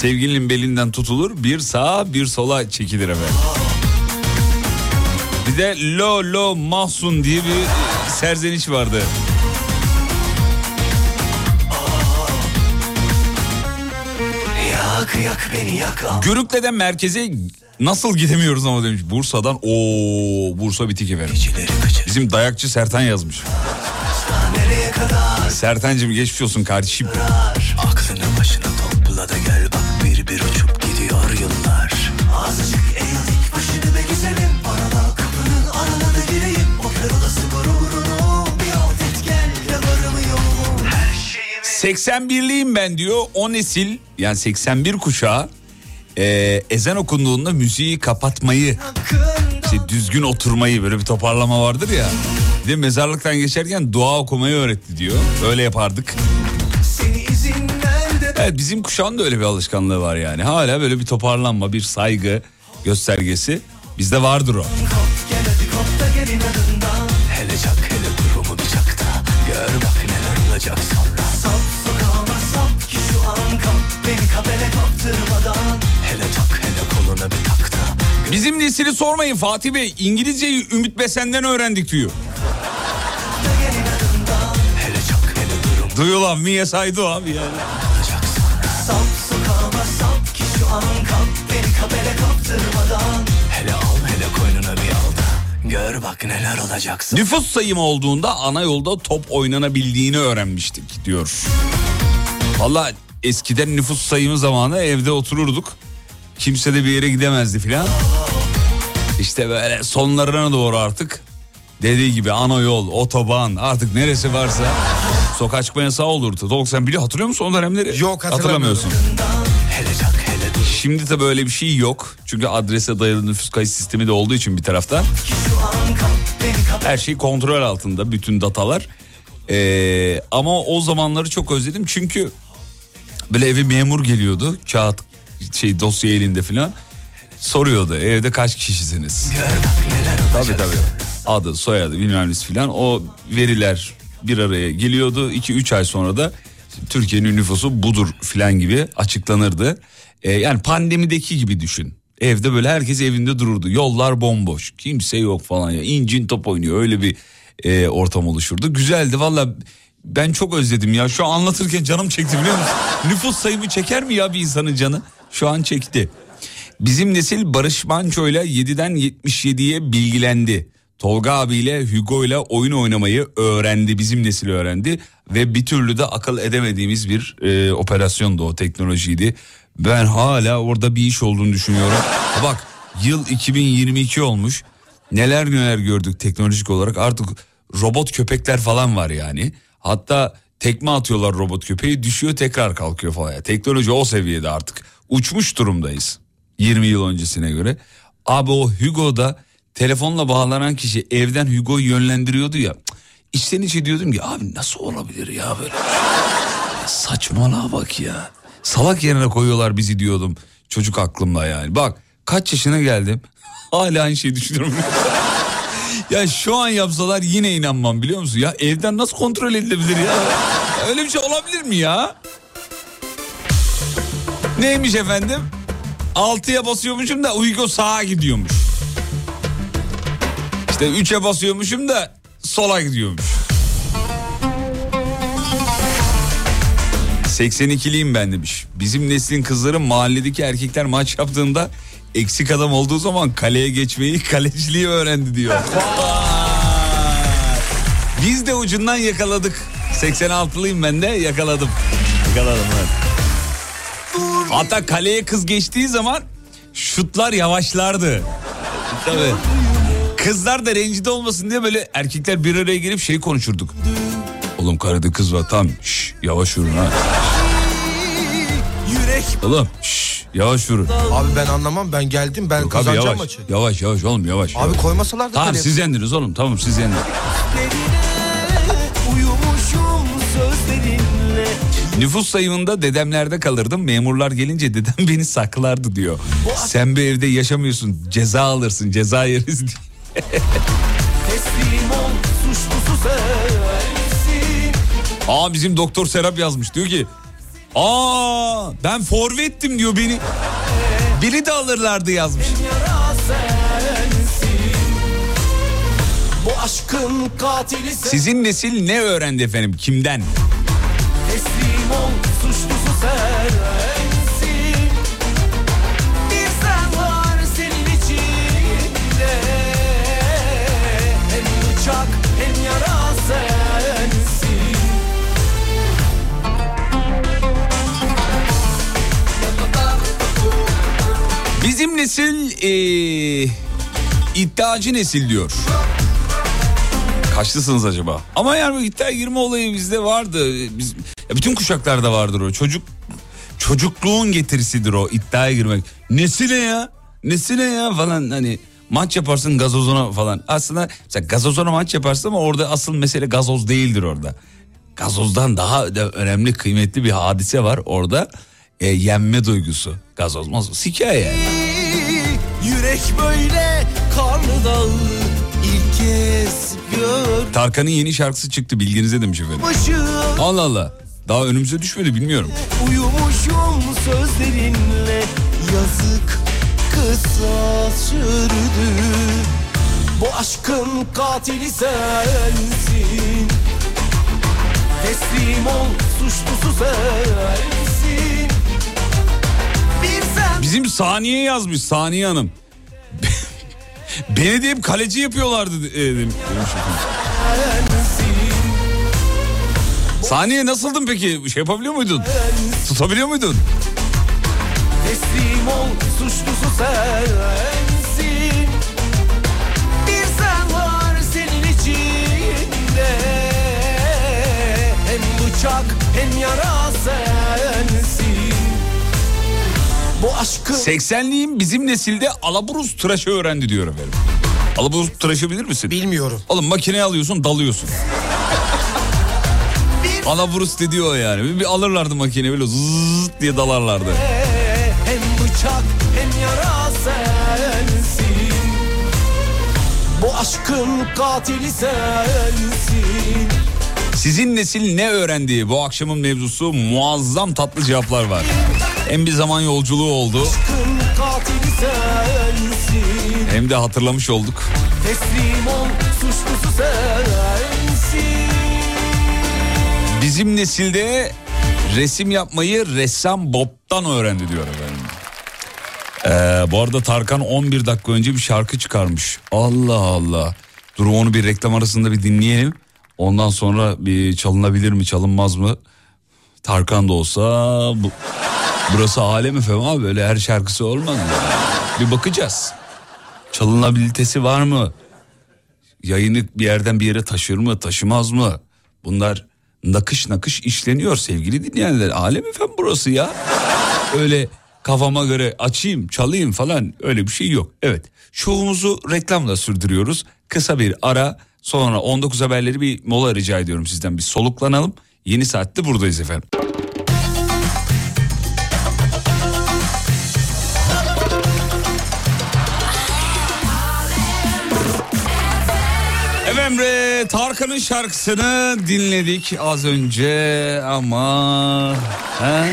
Sevgilinin belinden tutulur bir sağa bir sola çekilir efendim. Bir de lo lo mahsun diye bir serzeniş vardı. Yak yak beni yak Görükle'den merkeze nasıl gidemiyoruz ama demiş. Bursa'dan o Bursa bitik efendim. Bizim dayakçı Sertan yazmış. Sertancığım geçmiş olsun kardeşim. Aklını başına 81'liyim ben diyor. O nesil yani 81 kuşağı e, ezan okunduğunda müziği kapatmayı, işte düzgün oturmayı böyle bir toparlama vardır ya. Bir de mezarlıktan geçerken dua okumayı öğretti diyor. Öyle yapardık. Evet bizim kuşağın da öyle bir alışkanlığı var yani. Hala böyle bir toparlanma, bir saygı göstergesi bizde vardır o. Bizim nesili sormayın Fatih Bey. İngilizceyi Ümit Besen'den öğrendik diyor. Duyuyor lan mi yes I do abi yani. Gör bak neler olacak sonra Nüfus sayımı olduğunda ana yolda top oynanabildiğini öğrenmiştik diyor. Valla eskiden nüfus sayımı zamanı evde otururduk. Kimse de bir yere gidemezdi filan. İşte böyle sonlarına doğru artık dediği gibi ana yol, otoban artık neresi varsa sokağa çıkma yasağı olurdu. 90 biliyor hatırlıyor musun o dönemleri? Yok, hatırlamıyorum. Hatırlamıyorsun. Şimdi de böyle bir şey yok. Çünkü adrese dayalı nüfus kayıt sistemi de olduğu için bir taraftan. Her şey kontrol altında bütün datalar. Ee, ama o zamanları çok özledim çünkü böyle eve memur geliyordu kağıt şey dosya elinde falan soruyordu evde kaç kişisiniz? Tabii tabii adı soyadı bilmem falan o veriler bir araya geliyordu 2-3 ay sonra da Türkiye'nin nüfusu budur filan gibi açıklanırdı. Ee, yani pandemideki gibi düşün. Evde böyle herkes evinde dururdu. Yollar bomboş. Kimse yok falan ya. İncin top oynuyor. Öyle bir e, ortam oluşurdu. Güzeldi valla. Ben çok özledim ya. Şu an anlatırken canım çekti biliyor musun? Nüfus sayımı çeker mi ya bir insanın canı? Şu an çekti. Bizim nesil Barış Manço'yla 7'den 77'ye bilgilendi. Tolga abiyle Hugo ile oyun oynamayı öğrendi. Bizim nesil öğrendi. Ve bir türlü de akıl edemediğimiz bir e, operasyondu o teknolojiydi. Ben hala orada bir iş olduğunu düşünüyorum. Bak Yıl 2022 olmuş. Neler neler gördük teknolojik olarak. Artık robot köpekler falan var yani. Hatta tekme atıyorlar robot köpeği düşüyor tekrar kalkıyor falan. Teknoloji o seviyede artık. Uçmuş durumdayız. 20 yıl öncesine göre. Abi o Hugo'da telefonla bağlanan kişi evden Hugo'yu yönlendiriyordu ya. İçten içe diyordum ki abi nasıl olabilir ya böyle. Saçmalığa bak ya. Salak yerine koyuyorlar bizi diyordum çocuk aklımla yani. Bak kaç yaşına geldim hala aynı şeyi düşünüyorum. ya şu an yapsalar yine inanmam biliyor musun? Ya evden nasıl kontrol edilebilir ya? Öyle bir şey olabilir mi ya? Neymiş efendim? Altıya basıyormuşum da Uygo sağa gidiyormuş. İşte üçe basıyormuşum da sola gidiyormuş. 82'liyim ben demiş. Bizim neslin kızları mahalledeki erkekler maç yaptığında eksik adam olduğu zaman kaleye geçmeyi kaleciliği öğrendi diyor. Biz de ucundan yakaladık. 86'lıyım ben de yakaladım. Yakaladım evet. Hatta kaleye kız geçtiği zaman şutlar yavaşlardı. Tabii. Kızlar da rencide olmasın diye böyle erkekler bir araya gelip şey konuşurduk. Oğlum karede kız var tam şş, yavaş vurun ha. Oğlum şş, yavaş vurun. Abi ben anlamam ben geldim ben Yok abi kazanacağım yavaş. maçı. Yavaş yavaş oğlum yavaş. Abi yavaş. koymasalar da Tamam siz yendiniz oğlum tamam siz yendiniz. Nüfus sayımında dedemlerde kalırdım. Memurlar gelince dedem beni saklardı diyor. Sen bir evde yaşamıyorsun ceza alırsın ceza yeriz diye. Aa bizim doktor Serap yazmış diyor ki Aa ben forvettim diyor beni. Biri de alırlardı yazmış. Bu aşkın katili Sizin nesil ne öğrendi efendim kimden? Teslim ol suçlusu sen senin içinde Hem bıçak hem yara sensin Bizim nesil ee, iddiacı nesil diyor. Kaçlısınız acaba? Ama yani bu iddia girme olayı bizde vardı. Biz, ya bütün kuşaklarda vardır o. Çocuk çocukluğun getirisidir o iddiaya girmek. Nesi ne ya? Nesi ne ya falan hani maç yaparsın gazozuna falan. Aslında mesela gazozuna maç yaparsın ama orada asıl mesele gazoz değildir orada. Gazozdan daha da önemli kıymetli bir hadise var orada. E, yenme duygusu. Gazoz mazoz hikaye yani. Yürek böyle karlı dağı ilk kez Tarkan'ın yeni şarkısı çıktı bilginize demiş efendim. Başım Allah Allah. Daha önümüze düşmedi bilmiyorum. uyumuşum sözlerinle yazık kısa sürdü Bu aşkın katili sensin Teslim ol suçlusu sensin sen Bizim Saniye yazmış Saniye Hanım. Beni de hep kaleci yapıyorlardı e, Saniye nasıldın peki? Şey yapabiliyor muydun? Tutabiliyor muydun? Teslim ol suçlusu sensin Bir sen var senin içinde Hem bıçak hem yara sensin Bu aşkın 80'liyim bizim nesilde alaburuz tıraşı öğrendi diyor efendim. Alaburuz tıraşı bilir misin? Bilmiyorum. Oğlum makineye alıyorsun dalıyorsun. Alaburus dediği o yani. Bir, alırlardı makineyi böyle zzzz diye dalarlardı. hem bıçak hem yara sensin Bu aşkın katili sensin Sizin nesil ne öğrendi? Bu akşamın mevzusu muazzam tatlı cevaplar var. Hem bir zaman yolculuğu oldu hem de hatırlamış olduk. Teslim ol suçlusu sensin Bizim nesilde resim yapmayı ressam Bob'tan öğrendi diyor efendim. Ee, bu arada Tarkan 11 dakika önce bir şarkı çıkarmış. Allah Allah. Dur onu bir reklam arasında bir dinleyelim. Ondan sonra bir çalınabilir mi çalınmaz mı? Tarkan da olsa bu, burası alem efendim abi böyle her şarkısı olmaz. ya. Bir bakacağız. Çalınabilitesi var mı? Yayını bir yerden bir yere taşır mı taşımaz mı? Bunlar nakış nakış işleniyor sevgili dinleyenler. Alem efendim burası ya. Öyle kafama göre açayım çalayım falan öyle bir şey yok. Evet şovumuzu reklamla sürdürüyoruz. Kısa bir ara sonra 19 haberleri bir mola rica ediyorum sizden bir soluklanalım. Yeni saatte buradayız efendim. Efendim e, Tarkan'ın şarkısını dinledik az önce ama he?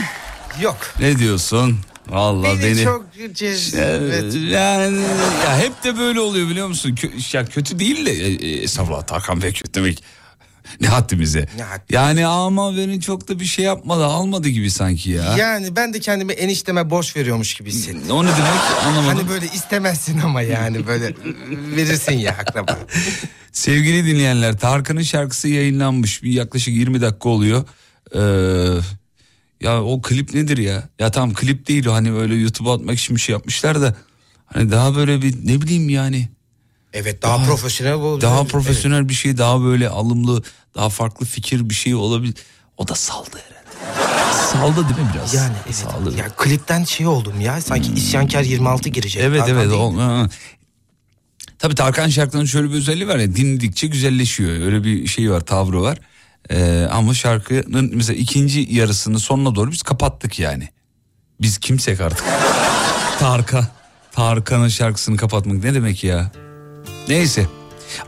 Yok. ne diyorsun? Vallahi Beni, beni, çok Evet, cezbet. yani ya hep de böyle oluyor biliyor musun? Kö- ya kötü değil de e, e, estağfurullah Tarkan Bey kötü demek. Ne haddimize. Ne Yani ama beni çok da bir şey yapmadı almadı gibi sanki ya. Yani ben de kendimi enişteme borç veriyormuş gibi hissettim. O ne demek anlamadım. Hani böyle istemezsin ama yani böyle verirsin ya akraba. Sevgili dinleyenler Tarkan'ın şarkısı yayınlanmış bir yaklaşık 20 dakika oluyor. Ee, ya o klip nedir ya? Ya tam klip değil o hani böyle YouTube'a atmak için bir şey yapmışlar da. Hani daha böyle bir ne bileyim yani. Evet daha profesyonel oldu. Daha Evet. profesyonel bir şey daha böyle alımlı daha farklı fikir bir şey olabilir. O da saldı herhalde. Saldı değil mi biraz? Yani evet. Saldı. Ya klipten şey oldum ya sanki isyankar 26 girecek. Evet Tarkan evet. değil. O, ha. Tabii Tarkan şarkılarının şöyle bir özelliği var ya dinledikçe güzelleşiyor. Öyle bir şey var tavrı var. Ee, ama şarkının mesela ikinci yarısını sonuna doğru biz kapattık yani. Biz kimsek artık. Tarkan. Tarkan'ın şarkısını kapatmak ne demek ya? Neyse.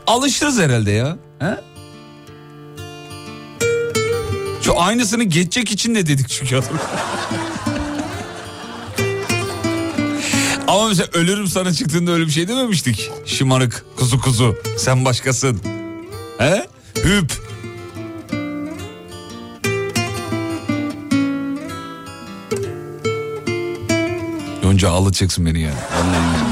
Alışırız herhalde ya. He? Şu aynısını geçecek için de dedik çünkü adam. Ama mesela ölürüm sana çıktığında öyle bir şey dememiştik. Şımarık, kuzu kuzu, sen başkasın. He? Hüp. Yonca ağlatacaksın beni ya. Vallahi.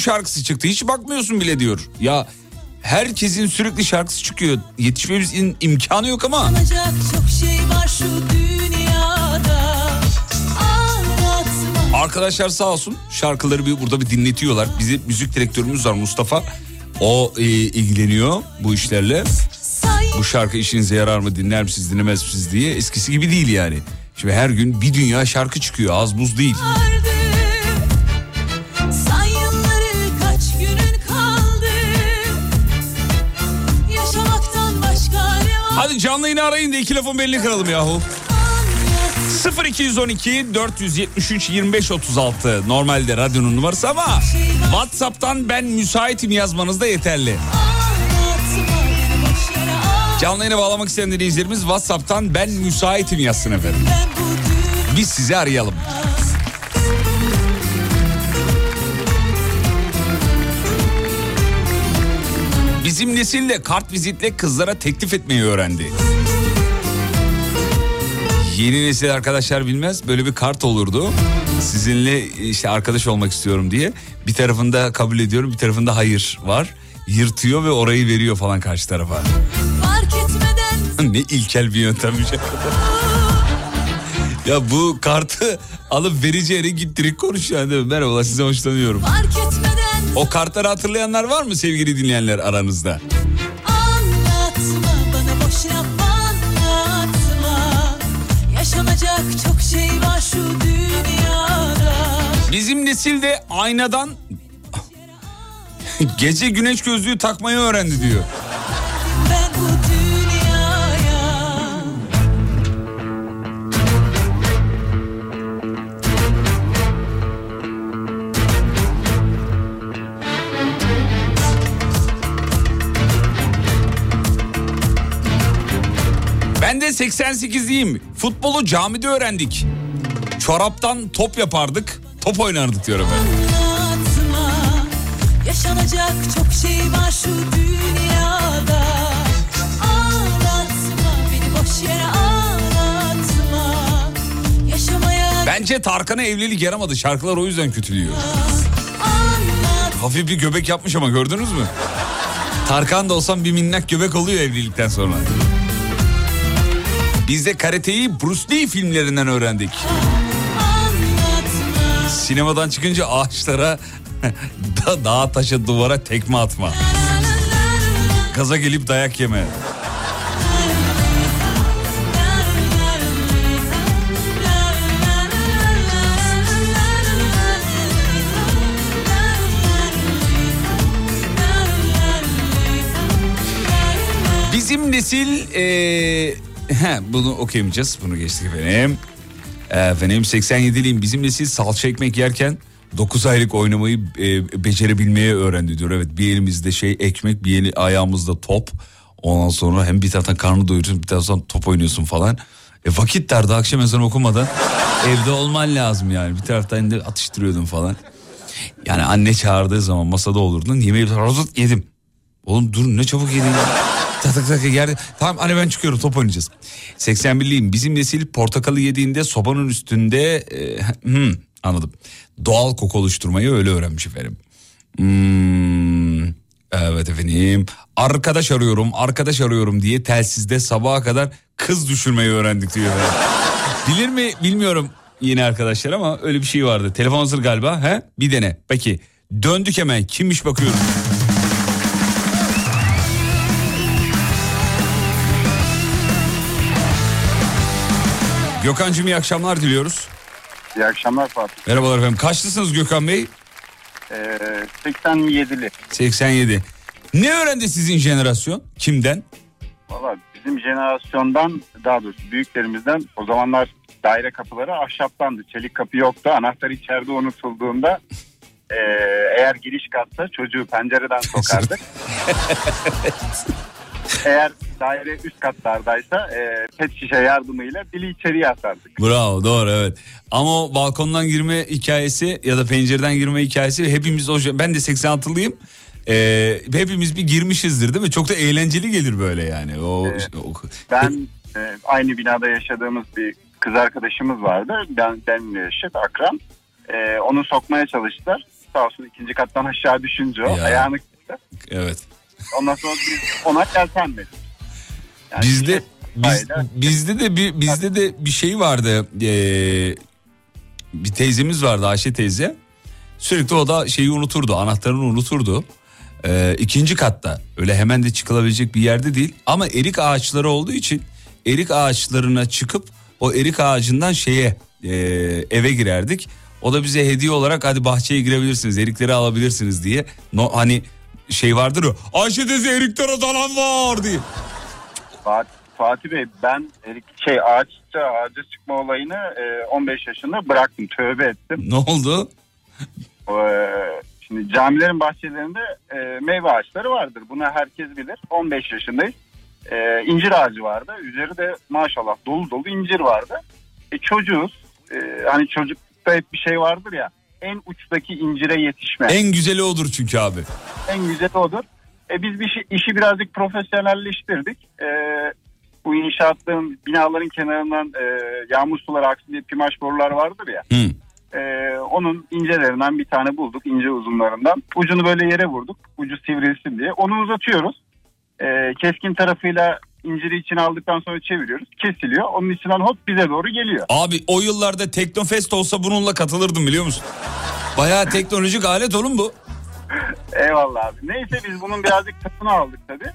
Şarkısı çıktı. Hiç bakmıyorsun bile diyor. Ya herkesin sürekli şarkısı çıkıyor. Yetişmemizin imkanı yok ama. Şey Arkadaşlar sağ olsun şarkıları bir burada bir dinletiyorlar. Bizi müzik direktörümüz var Mustafa. O e, ilgileniyor bu işlerle. Bu şarkı işinize yarar mı dinler misiniz dinlemez misiniz diye. Eskisi gibi değil yani. Şimdi her gün bir dünya şarkı çıkıyor az buz değil. vardı Hadi canlı yine arayın da iki lafın belini kıralım yahu. Anlat 0212 473 25 36 normalde radyonun numarası ama WhatsApp'tan ben müsaitim yazmanız da yeterli. Canlı yayına bağlamak isteyen dinleyicilerimiz WhatsApp'tan ben müsaitim yazsın efendim. Biz sizi arayalım. Bizim nesil de kart vizitle kızlara teklif etmeyi öğrendi. Yeni nesil arkadaşlar bilmez böyle bir kart olurdu. Sizinle işte arkadaş olmak istiyorum diye. Bir tarafında kabul ediyorum bir tarafında hayır var. Yırtıyor ve orayı veriyor falan karşı tarafa. fark etmeden ne ilkel bir yöntemmiş. ya bu kartı alıp vereceğine git direkt konuş yani. Merhabalar size hoşlanıyorum. fark etmeden O kartları hatırlayanlar var mı sevgili dinleyenler aranızda? Anlatma bana boş laf anlatma Yaşanacak çok şey var şu dünyada Bizim nesil de aynadan gece güneş gözlüğü takmayı öğrendi diyor. 88'liyim. Futbolu camide öğrendik. çoraptan top yapardık. Top oynardık diyorum ben. Anlatma Yaşanacak çok şey var şu dünyada Ağlatma Beni boş yere ağlatma Yaşamaya Bence Tarkan'a evlilik yaramadı. Şarkılar o yüzden kötülüyor. anlat Hafif bir göbek yapmış ama gördünüz mü? Tarkan da olsam bir minnak göbek oluyor evlilikten sonra. Biz de karateyi Bruce Lee filmlerinden öğrendik. Sinemadan çıkınca ağaçlara, da dağa taşa duvara tekme atma. Gaza gelip dayak yeme. Bizim nesil eee, he, bunu okuyamayacağız. Bunu geçtik efendim. Efendim 87'liyim. Bizim nesil salça ekmek yerken 9 aylık oynamayı e, becerebilmeyi öğrendi diyor. Evet bir elimizde şey ekmek bir eli ayağımızda top. Ondan sonra hem bir taraftan karnı doyuruyorsun bir taraftan top oynuyorsun falan. E vakit dardı akşam ezanı okumadan evde olman lazım yani. Bir taraftan da atıştırıyordun falan. Yani anne çağırdığı zaman masada olurdun. Yemeği yedim. Oğlum dur ne çabuk yedin ya. Tak tak tak yerde. Tamam anne ben çıkıyorum top oynayacağız. 81'liyim. Bizim nesil portakalı yediğinde sobanın üstünde... e, hmm, anladım. Doğal koku oluşturmayı öyle öğrenmiş efendim. Hmm, evet efendim. Arkadaş arıyorum, arkadaş arıyorum diye telsizde sabaha kadar kız düşürmeyi öğrendik diyor. Bilir mi bilmiyorum yine arkadaşlar ama öyle bir şey vardı. Telefon hazır galiba. He? Bir dene. Peki döndük hemen. Kimmiş bakıyorum. Gökhan'cığım iyi akşamlar diliyoruz. İyi akşamlar Fatih. Merhabalar efendim. Kaçlısınız Gökhan Bey? Ee, 87'li. 87. Ne öğrendi sizin jenerasyon? Kimden? Valla bizim jenerasyondan daha doğrusu büyüklerimizden o zamanlar daire kapıları ahşaptandı. Çelik kapı yoktu. Anahtar içeride unutulduğunda ee, eğer giriş katta çocuğu pencereden sokardık. eğer daire üst katlardaysa ee, pet şişe yardımıyla dili içeriye atardık. Bravo doğru evet. Ama o balkondan girme hikayesi ya da pencereden girme hikayesi hepimiz o ben de 86'lıyım. Ee, hepimiz bir girmişizdir değil mi? Çok da eğlenceli gelir böyle yani. O, o- Ben e, aynı binada yaşadığımız bir kız arkadaşımız vardı. Ben benimle yaşıt akran. E, onu sokmaya çalıştılar. Sağ olsun ikinci kattan aşağı düşünce o Ya. ayağını kırdı. evet. Ondan sonra biz ona yeltenmedik. Yani Bizde biz, bizde de bir bizde de bir şey vardı. Ee, bir teyzemiz vardı Ayşe teyze. Sürekli o da şeyi unuturdu, anahtarını unuturdu. Ee, ikinci katta öyle hemen de çıkılabilecek bir yerde değil. Ama erik ağaçları olduğu için erik ağaçlarına çıkıp o erik ağacından şeye e, eve girerdik. O da bize hediye olarak hadi bahçeye girebilirsiniz, erikleri alabilirsiniz diye. No, hani şey vardır ya Ayşe teyze eriklere dalan var diye. Fatih, Fatih Bey ben erik şey ağaçta ağaca çıkma olayını e, 15 yaşında bıraktım. Tövbe ettim. Ne oldu? Ee, şimdi camilerin bahçelerinde e, meyve ağaçları vardır. Bunu herkes bilir. 15 yaşındayız. Ee, incir ağacı vardı. Üzeri de maşallah dolu dolu incir vardı. E, çocuğuz. Ee, hani çocukta hep bir şey vardır ya. En uçtaki incire yetişme. En, En güzeli odur çünkü abi. güzeli odur. E, biz bir şey, işi birazcık profesyonelleştirdik. E, bu inşaatların binaların kenarından e, yağmur suları aksın diye pimaş borular vardır ya. Hı. Ee, onun incelerinden bir tane bulduk ince uzunlarından. Ucunu böyle yere vurduk. Ucu sivrilsin diye. Onu uzatıyoruz. Ee, keskin tarafıyla inciri içine aldıktan sonra çeviriyoruz. Kesiliyor. Onun içinden hop bize doğru geliyor. Abi o yıllarda Teknofest olsa bununla katılırdım biliyor musun? Bayağı teknolojik alet oğlum bu. Eyvallah abi. Neyse biz bunun birazcık tadını aldık tabii.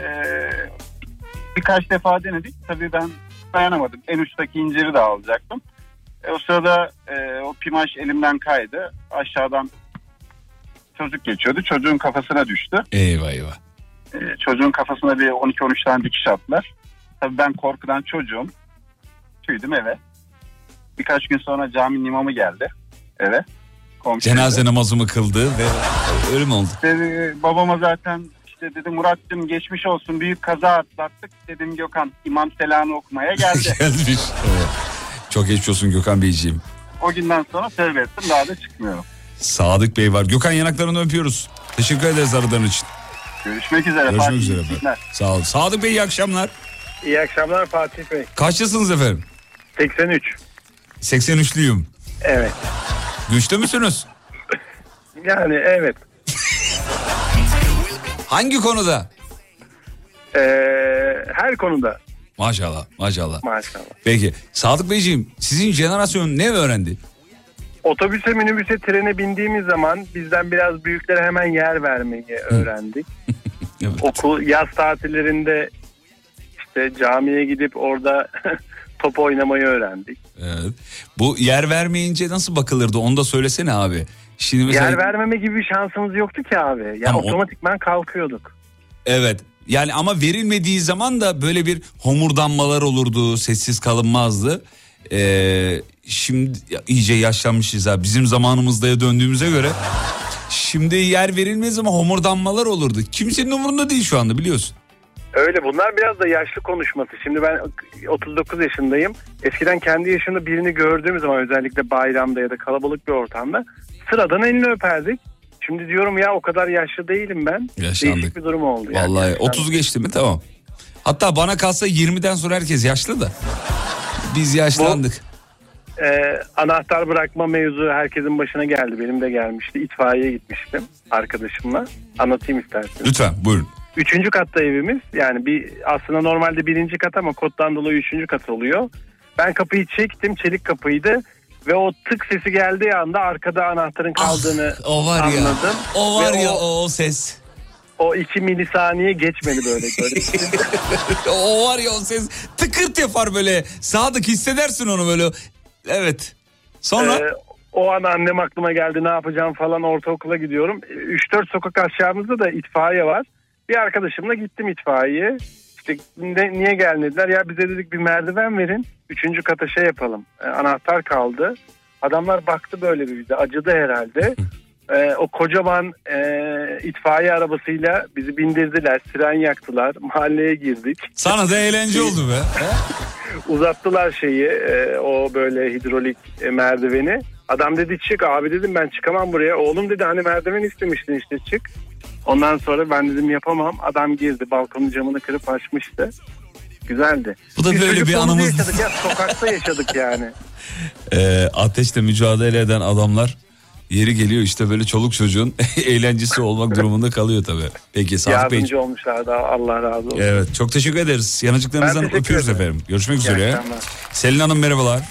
Ee, birkaç defa denedik. Tabii ben dayanamadım. En uçtaki inciri de alacaktım. E, o sırada e, o pimaş elimden kaydı. Aşağıdan çocuk geçiyordu. Çocuğun kafasına düştü. Eyvah eyvah. Ee, çocuğun kafasına bir 12-13 tane dikiş attılar. Tabii ben korkudan çocuğum. Tüydüm eve. Birkaç gün sonra caminin imamı geldi eve. Komşu Cenaze namazımı kıldı ve öyle mi oldu? Dedi, babama zaten işte dedi Murat'cığım geçmiş olsun büyük kaza atlattık. Dedim Gökhan imam selamı okumaya geldi. Gelmiş. Evet. Çok geçmiş olsun Gökhan Beyciğim. O günden sonra tövbe ettim daha da çıkmıyorum. Sadık Bey var. Gökhan yanaklarını öpüyoruz. Teşekkür ederiz aradığın için. Görüşmek üzere. Görüşmek Fatih, üzere efendim. Sağ olun. Sadık Bey iyi akşamlar. İyi akşamlar Fatih Bey. Kaçlısınız efendim? 83. 83'lüyüm. Evet. Güçlü müsünüz? Yani evet. Hangi konuda? Ee, her konuda Maşallah maşallah. maşallah. Peki Sadık Beyciğim sizin jenerasyon ne öğrendi? Otobüse, minibüse, trene bindiğimiz zaman bizden biraz büyüklere hemen yer vermeyi öğrendik. Evet. Okul yaz tatillerinde işte camiye gidip orada top oynamayı öğrendik. Evet. Bu yer vermeyince nasıl bakılırdı onu da söylesene abi. Şimdi mesela Yer vermeme gibi bir şansımız yoktu ki abi. Yani Tamam, otomatikman kalkıyorduk. evet. Yani ama verilmediği zaman da böyle bir homurdanmalar olurdu, sessiz kalınmazdı. Ee, şimdi ya, iyice yaşlanmışız ha. Bizim zamanımızda döndüğümüze göre şimdi yer verilmez ama homurdanmalar olurdu. Kimsenin umurunda değil şu anda biliyorsun. Öyle bunlar biraz da yaşlı konuşması. Şimdi ben 39 yaşındayım. Eskiden kendi yaşında birini gördüğüm zaman özellikle bayramda ya da kalabalık bir ortamda sıradan elini öperdik. Şimdi diyorum ya o kadar yaşlı değilim ben. Yaşlandık. Değişik bir durum oldu. yani. Vallahi Yaşlandık. 30 geçti mi tamam. Hatta bana kalsa 20'den sonra herkes yaşlı da. Biz yaşlandık. Ee, anahtar bırakma mevzu herkesin başına geldi. Benim de gelmişti. İtfaiyeye gitmiştim arkadaşımla. Anlatayım isterseniz. Lütfen buyurun. Üçüncü katta evimiz. Yani bir aslında normalde birinci kat ama koddan dolayı üçüncü kat oluyor. Ben kapıyı çektim. Çelik kapıydı. Ve o tık sesi geldiği anda arkada anahtarın kaldığını Ah, O var ya. anladım. O var Ve ya o, o, o ses. o iki milisaniye geçmedi böyle. böyle. o var ya o ses tıkırt yapar böyle. Sadık hissedersin onu böyle. Evet. Sonra Ee, o an annem aklıma geldi ne yapacağım falan ortaokula gidiyorum. 3-4 sokak aşağımızda da itfaiye var. Bir arkadaşımla gittim itfaiyeye. İşte ne, niye gelmediler? Ya bize dedik bir merdiven verin. Üçüncü kata şey yapalım. Ee, anahtar kaldı. Adamlar baktı böyle bir bize. Acıdı herhalde. Ee, o kocaman e, itfaiye arabasıyla bizi bindirdiler. Siren yaktılar. Mahalleye girdik. sana da eğlence oldu be. Uzattılar şeyi e, o böyle hidrolik e, merdiveni. Adam dedi çık abi dedim ben çıkamam buraya. Oğlum dedi hani merdiven istemiştin işte çık. Ondan sonra ben dedim yapamam. Adam girdi balkonun camını kırıp açmıştı. Güzeldi. Bu da Biz böyle bir anımız. Yaşadık ya sokakta yaşadık yani. Ee, ateşle mücadele eden adamlar yeri geliyor işte böyle çoluk çocuğun eğlencesi olmak durumunda kalıyor tabii. Peki Sadık Bey. Yardımcı olmuşlardı Allah razı olsun. Evet çok teşekkür ederiz. Yanıcıklarınızdan teşekkür öpüyoruz ederim. efendim. Görüşmek İyi üzere. akşamlar. Selin Hanım merhabalar.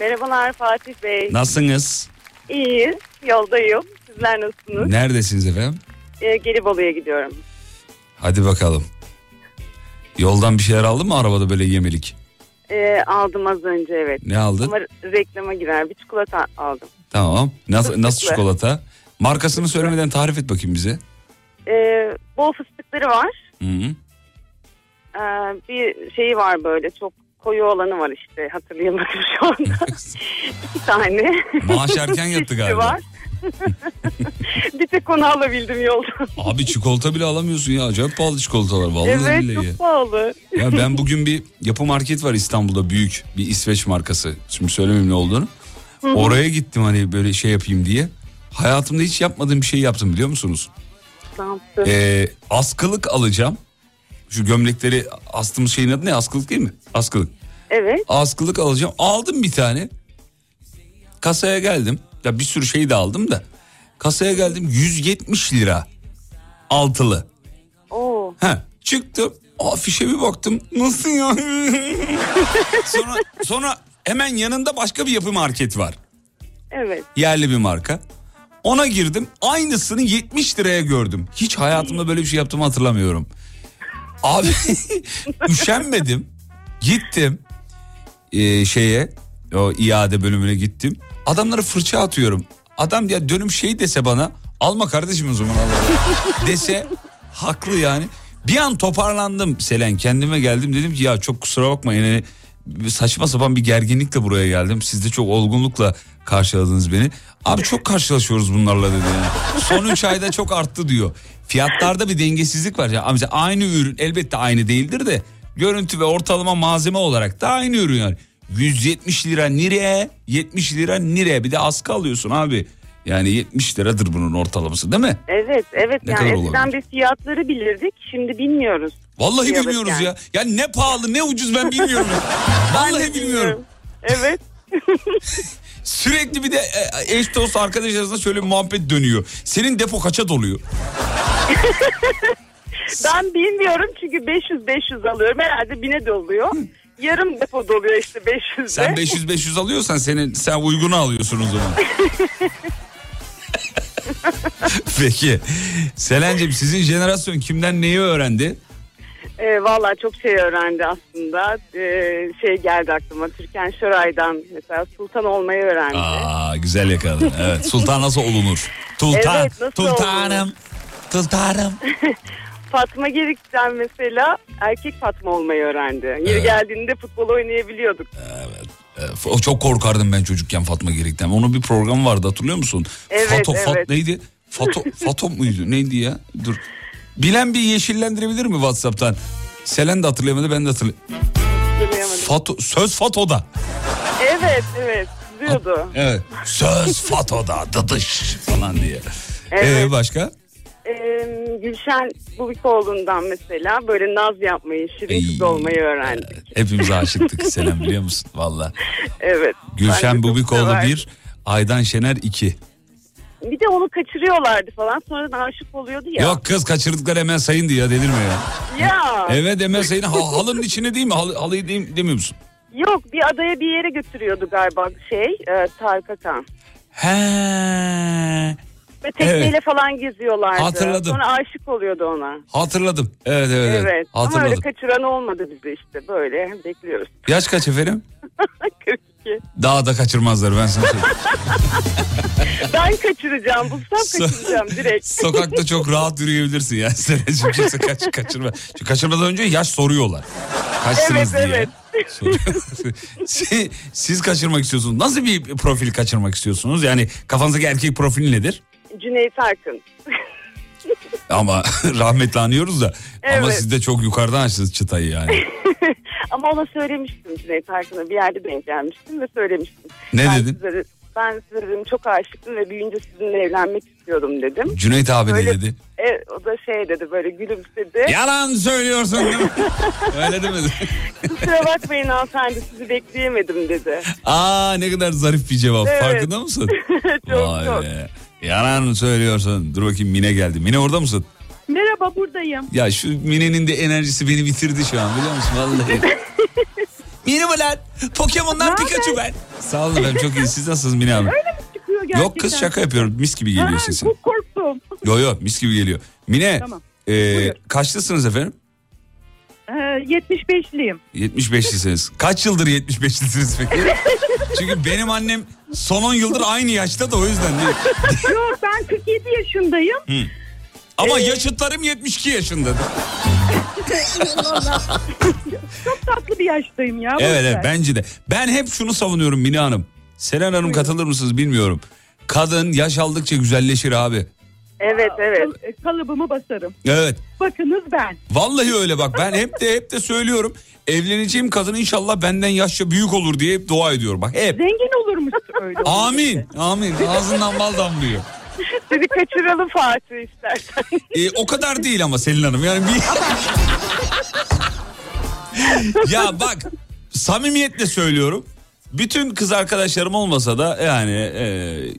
Merhabalar Fatih Bey. Nasılsınız? İyiyiz. Yoldayım. Sizler nasılsınız? Neredesiniz efendim? Ee, Gelibolu'ya gidiyorum. Hadi bakalım. Yoldan bir şeyler aldın mı arabada böyle yemelik? Ee, aldım az önce evet. Ne aldın? Ama reklama girer bir çikolata aldım. Tamam. Nasıl, nasıl Fıstıklı. çikolata? Markasını söylemeden tarif et bakayım bize. Ee, bol fıstıkları var. Hı -hı. Ee, bir şeyi var böyle çok koyu olanı var işte hatırlayamadım şu anda. İki tane. Maaş erken yattı galiba. Var. bir tek onu alabildim yoldan. Abi çikolata bile alamıyorsun ya. Acayip pahalı çikolatalar. Vallahi evet billahi çok pahalı. Ya ben bugün bir yapı market var İstanbul'da büyük bir İsveç markası. Şimdi söylemeyeyim ne olduğunu. Oraya gittim hani böyle şey yapayım diye. Hayatımda hiç yapmadığım bir şey yaptım biliyor musunuz? Ne? Ee, askılık alacağım. Şu gömlekleri astığımız şeyin adı ne? Askılık değil mi? Askılık. Evet. Askılık alacağım. Aldım bir tane. Kasaya geldim. Ya bir sürü şey de aldım da. Kasaya geldim 170 lira. Altılı. Oo. He, çıktım. Afişe bir baktım. Nasıl ya? sonra, sonra hemen yanında başka bir yapı market var. Evet. Yerli bir marka. Ona girdim. Aynısını 70 liraya gördüm. Hiç hayatımda böyle bir şey yaptığımı hatırlamıyorum. Abi üşenmedim. Gittim ee, şeye o iade bölümüne gittim. Adamlara fırça atıyorum. Adam ya dönüm şey dese bana alma kardeşim o zaman Allah dese haklı yani. Bir an toparlandım Selen kendime geldim dedim ki ya çok kusura bakmayın yani saçma sapan bir gerginlikle buraya geldim. Siz de çok olgunlukla karşıladınız beni. Abi çok karşılaşıyoruz bunlarla dedi yani. Son 3 ayda çok arttı diyor. Fiyatlarda bir dengesizlik var. Yani mesela aynı ürün elbette aynı değildir de görüntü ve ortalama malzeme olarak da aynı ürün yani. 170 lira nire 70 lira nire bir de askı alıyorsun abi. Yani 70 liradır bunun ortalaması değil mi? Evet evet Ne yani eskiden bir fiyatları bilirdik şimdi bilmiyoruz. Vallahi Fiyatı bilmiyoruz yani. ya. Ya ne pahalı ne ucuz ben bilmiyorum. Vallahi bilmiyorum. Evet. Sürekli bir de e, eş dost arkadaş arasında şöyle bir muhabbet dönüyor. Senin depo kaça doluyor? Ben bilmiyorum çünkü 500-500 alıyorum herhalde bine doluyor. Yarım depo doluyor işte 500'de. Sen 500-500 alıyorsan senin sen uygunu alıyorsun o zaman. Peki. Selen'cim sizin jenerasyon kimden neyi öğrendi? E, Valla çok şey öğrendi aslında. Ee, şey geldi aklıma Türkan Şoray'dan mesela sultan olmayı öğrendi. Aa güzel yakaladın. Evet. Sultan nasıl olunur? Sultan. Evet, nasıl Sultanım. Sultanım. Fatma Gerik'ten mesela erkek Fatma olmayı öğrendi. Yeri geldiğinde futbol oynayabiliyorduk. E, O çok korkardım ben çocukken Fatma Gerik'ten. Onun bir programı vardı hatırlıyor musun? Evet, Fato, Fat evet. neydi? Fato, Fato muydu? Neydi ya? Dur. Bilen bir yeşillendirebilir mi Whatsapp'tan? Selen de hatırlayamadı ben de hatırlayamadım. Hatırlayamadım. Fato, söz Fato'da. Evet evet diyordu. Evet. Söz Fato'da dıdış falan diye. Evet. Ee, başka? Ee, Gülşen Bubikoğlu'ndan mesela böyle naz yapmayı, şirin kız olmayı öğrendik. Hepimiz aşıktık Selen biliyor musun? Valla. Evet. Gülşen Bubikoğlu. 1, Aydan Şener 2. Bir de onu kaçırıyorlardı falan sonradan aşık oluyordu ya. Yok kız kaçırdıkları hemen sayın diye delirme ya. Ya. Evet hemen sayın ha, halının içine değil mi? Halı, halıyı değil, demiyor musun? Yok bir adaya bir yere götürüyordu galiba şey e, Tarık Akan. He. Ve tekneyle Evet. falan geziyorlardı. Hatırladım. Sonra aşık oluyordu ona. Hatırladım. Evet evet. evet. Evet. Ama öyle Hatırladım. kaçıran olmadı bize işte böyle bekliyoruz. Yaş kaç efendim? 42. Daha da kaçırmazlar ben sana söyleyeyim. Ben kaçıracağım. Bulsam kaçıracağım direkt. Sokakta çok rahat yürüyebilirsin yani. Seneciğim kimse kaç, kaçırma. Çünkü kaçırmadan önce yaş soruyorlar. Kaçsınız Evet, diye. evet. Siz, siz kaçırmak istiyorsunuz. Nasıl bir profil kaçırmak istiyorsunuz? Yani kafanızdaki erkek profili nedir? Cüneyt Arkın. Ama rahmetli anıyoruz da. Ama Evet. siz de çok yukarıdan açtınız çıtayı yani. Ama ona söylemiştim Cüneyt Arkın'a. Bir yerde denk gelmiştim ve söylemiştim. Ne ben dedin? Size, ben size dedim çok aşıktım ve büyüyünce sizinle evlenmek istiyordum dedim. Cüneyt abi ne Öyle- dedi? E, o da şey dedi böyle gülümsedi. Yalan söylüyorsun değil mi? Öyle demedi. Kusura bakmayın hanımefendi sizi bekleyemedim dedi. Aa ne kadar zarif bir cevap. Evet. Farkında mısın? çok Vay çok. be. Yalan söylüyorsun. Dur bakayım Mine geldi. Mine orada mısın? Merhaba buradayım. Ya şu Mine'nin de enerjisi beni bitirdi şu an biliyor musun? Vallahi. Mine mi lan? Pokemon'dan Pikachu ben. Sağ olun efendim çok iyi. Siz nasılsınız Mine Hanım? Çıkıyor gerçekten. Yok kız şaka yapıyorum. Mis gibi geliyor Ha, sesin. Çok korktum. Yo yo mis gibi geliyor. Mine Tamam. e, Buyur. kaçlısınız efendim? Ee, 75'liyim. 75'lisiniz. Kaç yıldır 75'lisiniz peki? Çünkü benim annem son 10 yıldır aynı yaşta da o yüzden değil. Yok ben 47 yaşındayım. Hı. Ama yaşıtlarım 72 yaşındadır. Vallahi. çok tatlı bir yaştayım ya. Evet evet bence de. Ben hep şunu savunuyorum Mine Hanım. Selen Hanım katılır mısınız bilmiyorum. Kadın yaş aldıkça güzelleşir abi. Evet evet. Kal- kalıbımı basarım. Evet. Bakınız ben. Vallahi öyle bak ben hep de hep de söylüyorum. Evleneceğim kadın inşallah benden yaşça büyük olur diye hep dua ediyorum. Bak hep. Zengin olurmuş öyle. Amin. Amin. Ağzından bal damlıyor. Sizi kaçıralım Fatih istersen. Ee, o kadar değil ama Selin Hanım. Yani bir... ya bak samimiyetle söylüyorum. Bütün kız arkadaşlarım olmasa da yani e,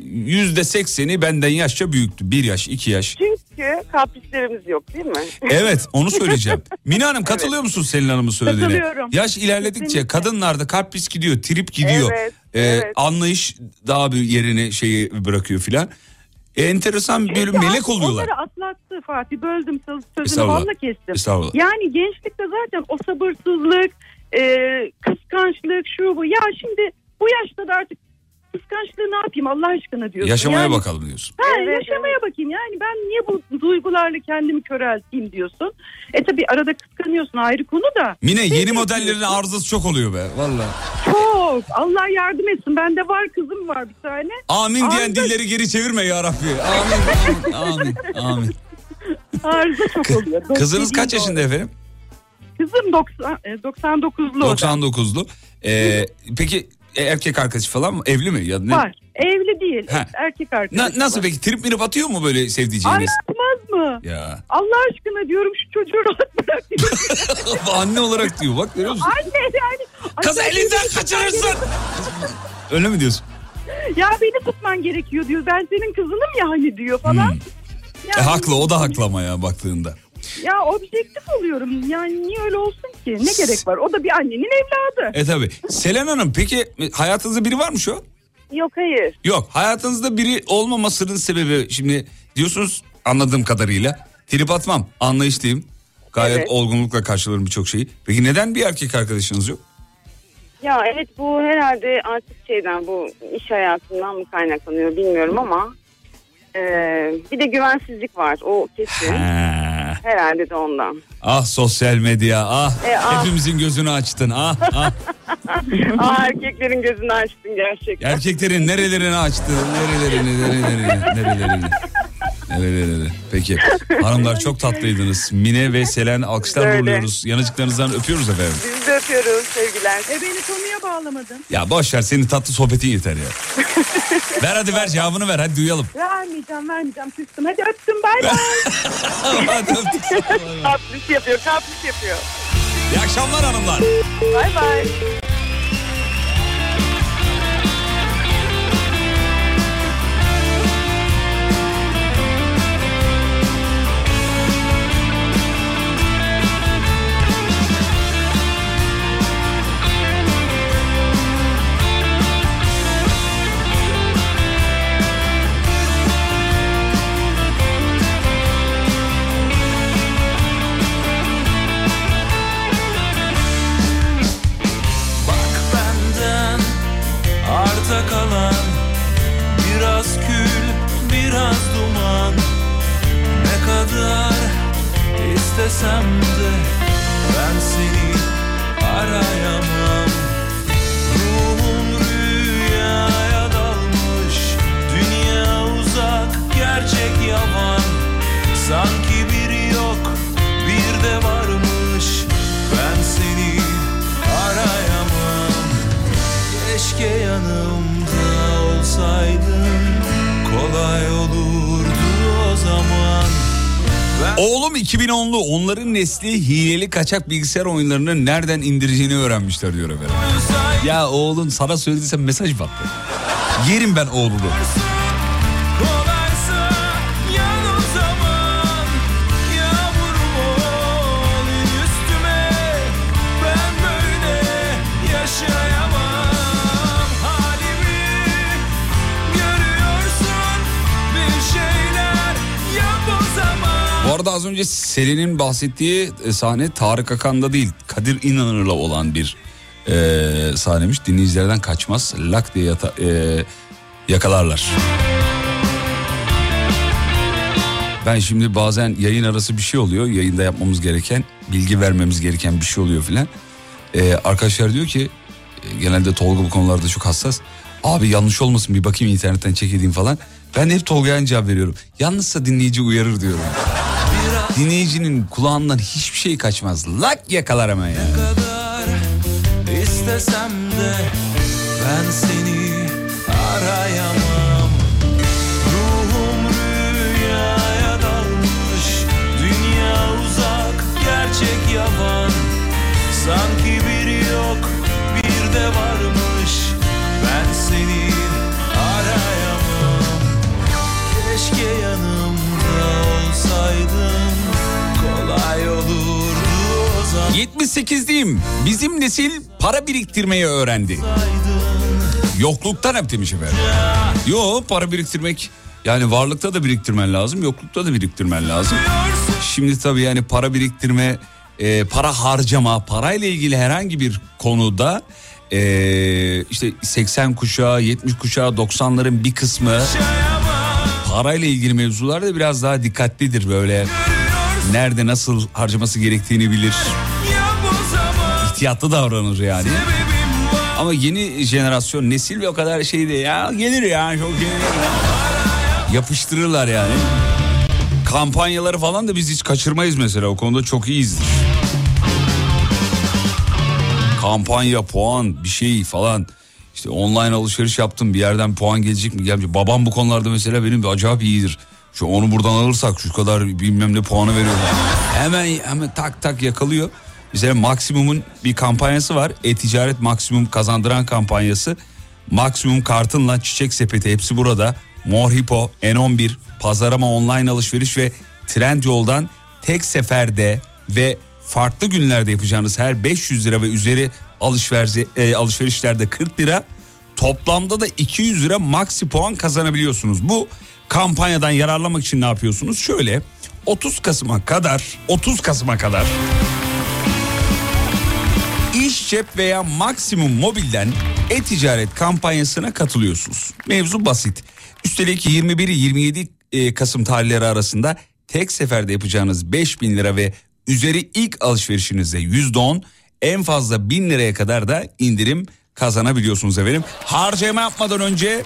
yüzde sekseni benden yaşça büyüktü. Bir yaş, iki yaş. Çünkü kaprislerimiz yok değil mi? Evet onu söyleyeceğim. Mine Hanım katılıyor musun Selin Hanım'ın söylediğine? Katılıyorum. Yaş ilerledikçe kadınlarda kalp pis gidiyor, trip gidiyor. Evet, Ee, evet. Anlayış daha bir yerini şeyi bırakıyor filan. E, enteresan Ya melek oluyorlar. Onları atlattı Fatih. Böldüm söz- sözünü valla kestim. Yani gençlikte zaten o sabırsızlık, e, kıskançlık şu bu. Ya şimdi bu yaşta da artık kıskançlığı ne yapayım Allah aşkına diyorsun. Yaşamaya yani, bakalım diyorsun. Ha, Evet, yaşamaya bakayım yani ben niye bu duygularla kendimi körelteyim diyorsun. E tabi arada kıskanıyorsun ayrı konu da. Mine yeni Sevmek modellerin arızası çok oluyor be vallahi. Çok Allah yardım etsin bende var kızım var bir tane. Amin diyen Arıza- dilleri geri çevirme ya Rabbi. Amin, amin, amin, amin. Arıza çok oluyor. Kızınız kaç yaşında efendim? Kızım 90, e, 99'lu. o da. 99'lu. Ee, peki e, erkek arkadaşı falan mı? Evli mi? Ya ne? Var. Evli değil. Ha. Erkek Na- arkadaş. nasıl peki? Trip mirip atıyor mu böyle sevdiceğiniz? Anlatmaz mı? Ya. Allah aşkına diyorum şu çocuğu rahat bırak. Anne olarak diyor bak görüyor musun? Anne yani. Kız elinden kaçırırsın. Öyle mi diyorsun? Ya beni tutman gerekiyor diyor. Ben senin kızınım ya hani diyor falan. Hmm. E, haklı o da haklı ama ya baktığında. Ya objektif oluyorum. Yani niye öyle olsun ki? Ne gerek var? O da bir annenin evladı. E tabi. Selen Hanım peki e, hayatınızda biri var mı şu an? Yok hayır. Yok hayatınızda biri olmamasının sebebi şimdi diyorsunuz anladığım kadarıyla trip atmam anlayışlıyım. Gayet Evet. olgunlukla karşılarım birçok şeyi. Peki neden bir erkek arkadaşınız yok? Ya evet bu herhalde artık şeyden bu iş hayatından mı kaynaklanıyor bilmiyorum ama e, bir de güvensizlik var o kesin. Ha. Herhalde de ondan. Ah sosyal medya ah E, ah. hepimizin gözünü açtın ah ah. Aa erkeklerin gözünü açtın gerçekten. Erkeklerin nerelerini açtın nerelerini nerelerini nerelerini. Nerelerini. Peki hanımlar çok tatlıydınız. Mine ve Selen alkışlar Öyle. uğurluyoruz. Yanıcıklarınızdan öpüyoruz efendim. Biz de öpüyoruz sevgiler. E beni konuya bağlamadın. Ya boş ver senin tatlı sohbetin yeter ya. ver hadi ver cevabını ver hadi duyalım. Vermeyeceğim vermeyeceğim küstüm. Hadi öptüm bay bay. hadi öptük. Yapıyor kapriş yapıyor. İyi akşamlar hanımlar. Bay bay. Nesli hileli kaçak bilgisayar oyunlarını nereden indireceğini öğrenmişler diyor efendim. Ya oğlun sana söylediyse mesaj mı attı? Yerim ben oğlunu. Önce Selin'in bahsettiği e, sahne Tarık Akan'da değil Kadir İnanır'la olan bir e, sahnemiş. Dinleyicilerden kaçmaz. Lak diye yata- e, yakalarlar. Ben şimdi bazen yayın arası bir şey oluyor. Yayında yapmamız gereken, bilgi vermemiz gereken bir şey oluyor filan. E, arkadaşlar diyor ki e, genelde Tolga bu konularda çok hassas. Abi yanlış olmasın bir bakayım internetten çek falan. Ben hep Tolga'ya cevap veriyorum. Yanlışsa dinleyici uyarır diyorum. Dinleyicinin kulağından hiçbir şey kaçmaz. Lak yakalar hemen ya. kadar istesem de ben seni arayamam. Ruhum rüyaya dalmış. Dünya uzak gerçek yavan Sanki biri yok bir de varmış. Ben seni 78'liyim. Bizim nesil para biriktirmeyi öğrendi. Yokluktan hep demiş efendim. Yo para biriktirmek yani varlıkta da biriktirmen lazım yoklukta da biriktirmen lazım. Şimdi tabii yani para biriktirme e, para harcama parayla ilgili herhangi bir konuda e, işte 80 kuşağı 70 kuşağı 90'ların bir kısmı parayla ilgili mevzularda biraz daha dikkatlidir böyle. Nerede nasıl harcaması gerektiğini bilir. İhtiyatlı davranır yani. Ama yeni jenerasyon nesil ve o kadar şey de ya gelir ya çok gelir ya. Yapıştırırlar yani. Kampanyaları falan da biz hiç kaçırmayız mesela o konuda çok iyiyizdir. kampanya, puan, bir şey falan. İşte online alışveriş yaptım bir yerden puan gelecek mi gelmeyecek. Babam bu konularda mesela benim bir acayip iyidir. Şu onu buradan alırsak şu kadar bilmem ne puanı veriyor. Hemen hemen tak tak yakalıyor. Mesela Maksimum'un bir kampanyası var. E-ticaret maksimum kazandıran kampanyası. Maksimum kartınla çiçek sepeti hepsi burada. Mor Hippo, N11, pazarama online alışveriş ve Trendyol'dan tek seferde ve farklı günlerde yapacağınız her 500 lira ve üzeri e, alışverişlerde 40 lira toplamda da 200 lira maksi puan kazanabiliyorsunuz. Bu kampanyadan yararlamak için ne yapıyorsunuz? Şöyle 30 Kasım'a kadar 30 Kasım'a kadar İş cep veya maksimum mobilden e-ticaret kampanyasına katılıyorsunuz. Mevzu basit. Üstelik 21-27 e, Kasım tarihleri arasında tek seferde yapacağınız 5000 lira ve üzeri ilk alışverişinizde %10 en fazla 1000 liraya kadar da indirim kazanabiliyorsunuz efendim. Harcama yapmadan önce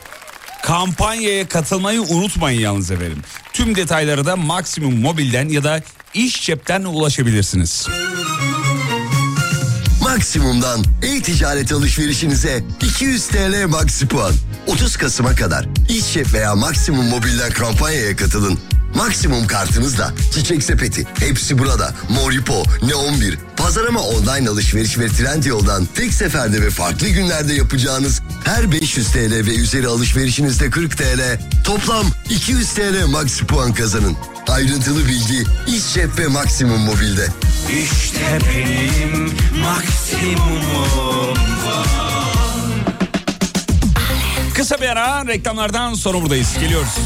kampanyaya katılmayı unutmayın yalnız efendim. Tüm detayları da maksimum mobilden ya da iş cepten ulaşabilirsiniz. Maksimum'dan e-ticaret alışverişinize 200 TL maksi puan. 30 Kasım'a kadar İşçep veya Maksimum Mobil'den kampanyaya katılın. Maksimum kartınızla Çiçek Sepeti hepsi burada. Moripo, Ne11, pazarama online alışveriş ve Trendyol'dan tek seferde ve farklı günlerde yapacağınız her 500 TL ve üzeri alışverişinizde 40 TL, toplam 200 TL maksi puan kazanın. Ayrıntılı bilgi İşçep ve Maksimum Mobil'de. İşte benim maksimumum Kısa bir ara reklamlardan sonra buradayız. Geliyoruz.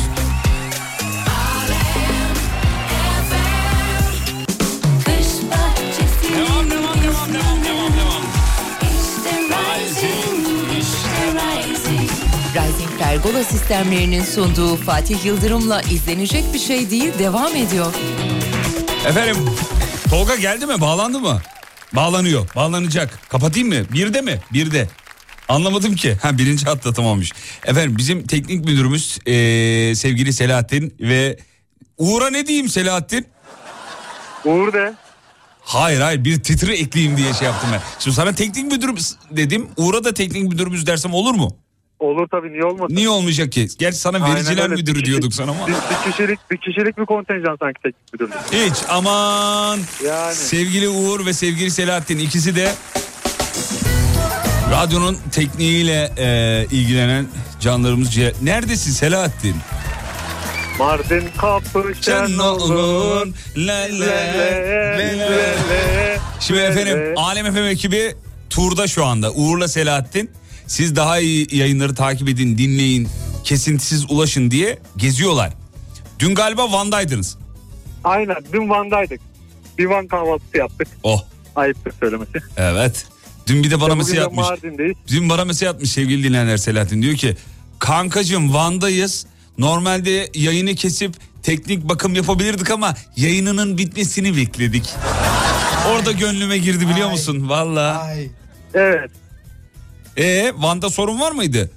Rising Pergola sistemlerinin sunduğu Fatih Yıldırım'la izlenecek bir şey değil devam ediyor. Efendim Tolga geldi mi? Bağlandı mı? Bağlanıyor. Bağlanacak. Kapatayım mı? Birde mi? Birde. Anlamadım ki. Ha birinci hatta tamammış. Efendim bizim teknik müdürümüz eee, sevgili Selahattin ve Uğur'a ne diyeyim Selahattin? Uğur de. Hayır hayır bir titri ekleyeyim diye şey yaptım ben. Şimdi sana teknik müdürümüz dedim. Uğur'a da teknik müdürümüz dersem olur mu? Olur tabii niye olmasın? Niye olmayacak ki? Gerçi sana Aynen vericiler öyle. müdürü kişi- diyorduk sana ama. Bir, bir kişilik bir kişilik bir kontenjan sanki teknik müdürlük. Hiç aman. Yani. Sevgili Uğur ve sevgili Selahattin ikisi de radyonun tekniğiyle e, ilgilenen canlarımız. ciğer- Neredesin Selahattin? Mardin kapı şen olur. Le, le, le, le, le, le. Şimdi efendim Alem FM ekibi turda şu anda. Uğur'la Selahattin. Siz daha iyi yayınları takip edin, dinleyin, kesintisiz ulaşın diye geziyorlar. Dün galiba Van'daydınız. Aynen dün Van'daydık. Bir Van kahvaltısı yaptık. Oh Ayıptır söylemesi. evet. Dün bir de bana Bugün mesaj atmış. Dün bana mesaj atmış sevgili dinleyenler Selahattin. Diyor ki kankacığım Van'dayız. Normalde yayını kesip teknik bakım yapabilirdik ama yayınının bitmesini bekledik. Orada gönlüme girdi biliyor musun? Valla. Evet. Ee Van'da sorun var mıydı?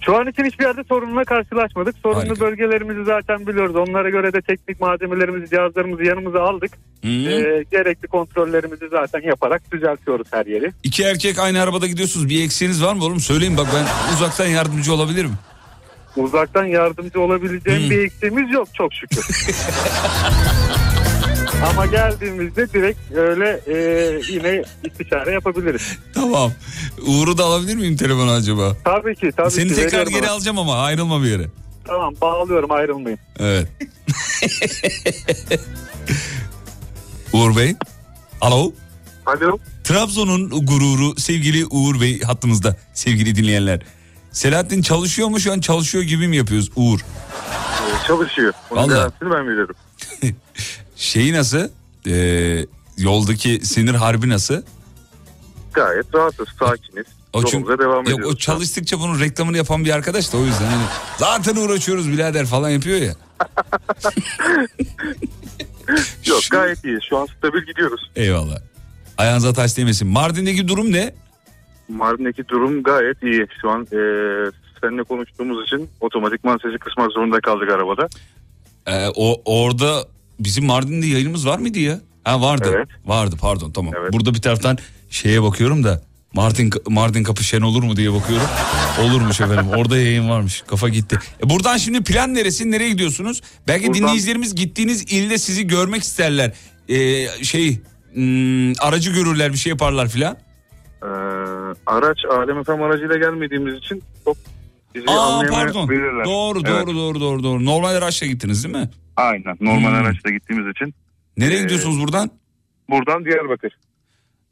Şu an için hiçbir yerde sorunla karşılaşmadık. Sorunlu Harika. bölgelerimizi zaten biliyoruz. Onlara göre de teknik malzemelerimizi, cihazlarımızı yanımıza aldık. Ee, gerekli kontrollerimizi zaten yaparak düzeltiyoruz her yeri. İki erkek aynı arabada gidiyorsunuz. Bir eksiğiniz var mı oğlum? Söyleyin bak ben uzaktan yardımcı olabilirim. Uzaktan yardımcı olabileceğim Hmm. bir eksiğimiz yok çok şükür. Ama geldiğimizde direkt öyle e, yine istişare yapabiliriz. Tamam. Uğur'u da alabilir miyim telefonu acaba? Tabii ki tabii Seni ki. tekrar geri ama. alacağım ama ayrılma bir yere. Tamam bağlıyorum ayrılmayın. Evet. Uğur Bey. Alo. Alo. Trabzon'un gururu sevgili Uğur Bey hattımızda sevgili dinleyenler. Selahattin çalışıyor mu şu an çalışıyor gibi mi yapıyoruz Uğur? Çalışıyor. Onun Vallahi. garantisini ben veriyorum. Şeyi nasıl? Ee, yoldaki sinir harbi nasıl? Gayet rahatız, sakiniz. O çünkü- devam Yok ediyoruz. o çalıştıkça bunun reklamını yapan bir arkadaş da o yüzden hani zaten uğraşıyoruz birader falan yapıyor ya. Yok gayet iyi. Şu an stabil gidiyoruz. Eyvallah. Ayağınıza taş değmesin. Mardin'deki durum ne? Mardin'deki durum gayet iyi. Şu an e, seninle konuştuğumuz için otomatikman sesi kısmak zorunda kaldık arabada. Ee, o orada bizim Mardin'de yayınımız var mıydı ya? Ha vardı. Evet. Vardı pardon tamam. Burada bir taraftan şeye bakıyorum da Mardin Mardin kapı şen olur mu diye bakıyorum. Olurmuş efendim. Orada yayın varmış. Kafa gitti. E buradan şimdi plan neresi? Nereye gidiyorsunuz? Belki Buradan- dinleyicilerimiz gittiğiniz ilde sizi görmek isterler. Ee, şey hmm, aracı görürler bir şey yaparlar filan. Ee, araç Alem FM aracıyla gelmediğimiz için çok bizi Aa pardon. Doğru Evet. doğru doğru doğru doğru. Normal araçla gittiniz değil mi? Aynen. Normal Hmm. araçla gittiğimiz için. Nereye Ee, gidiyorsunuz buradan? Buradan Diyarbakır.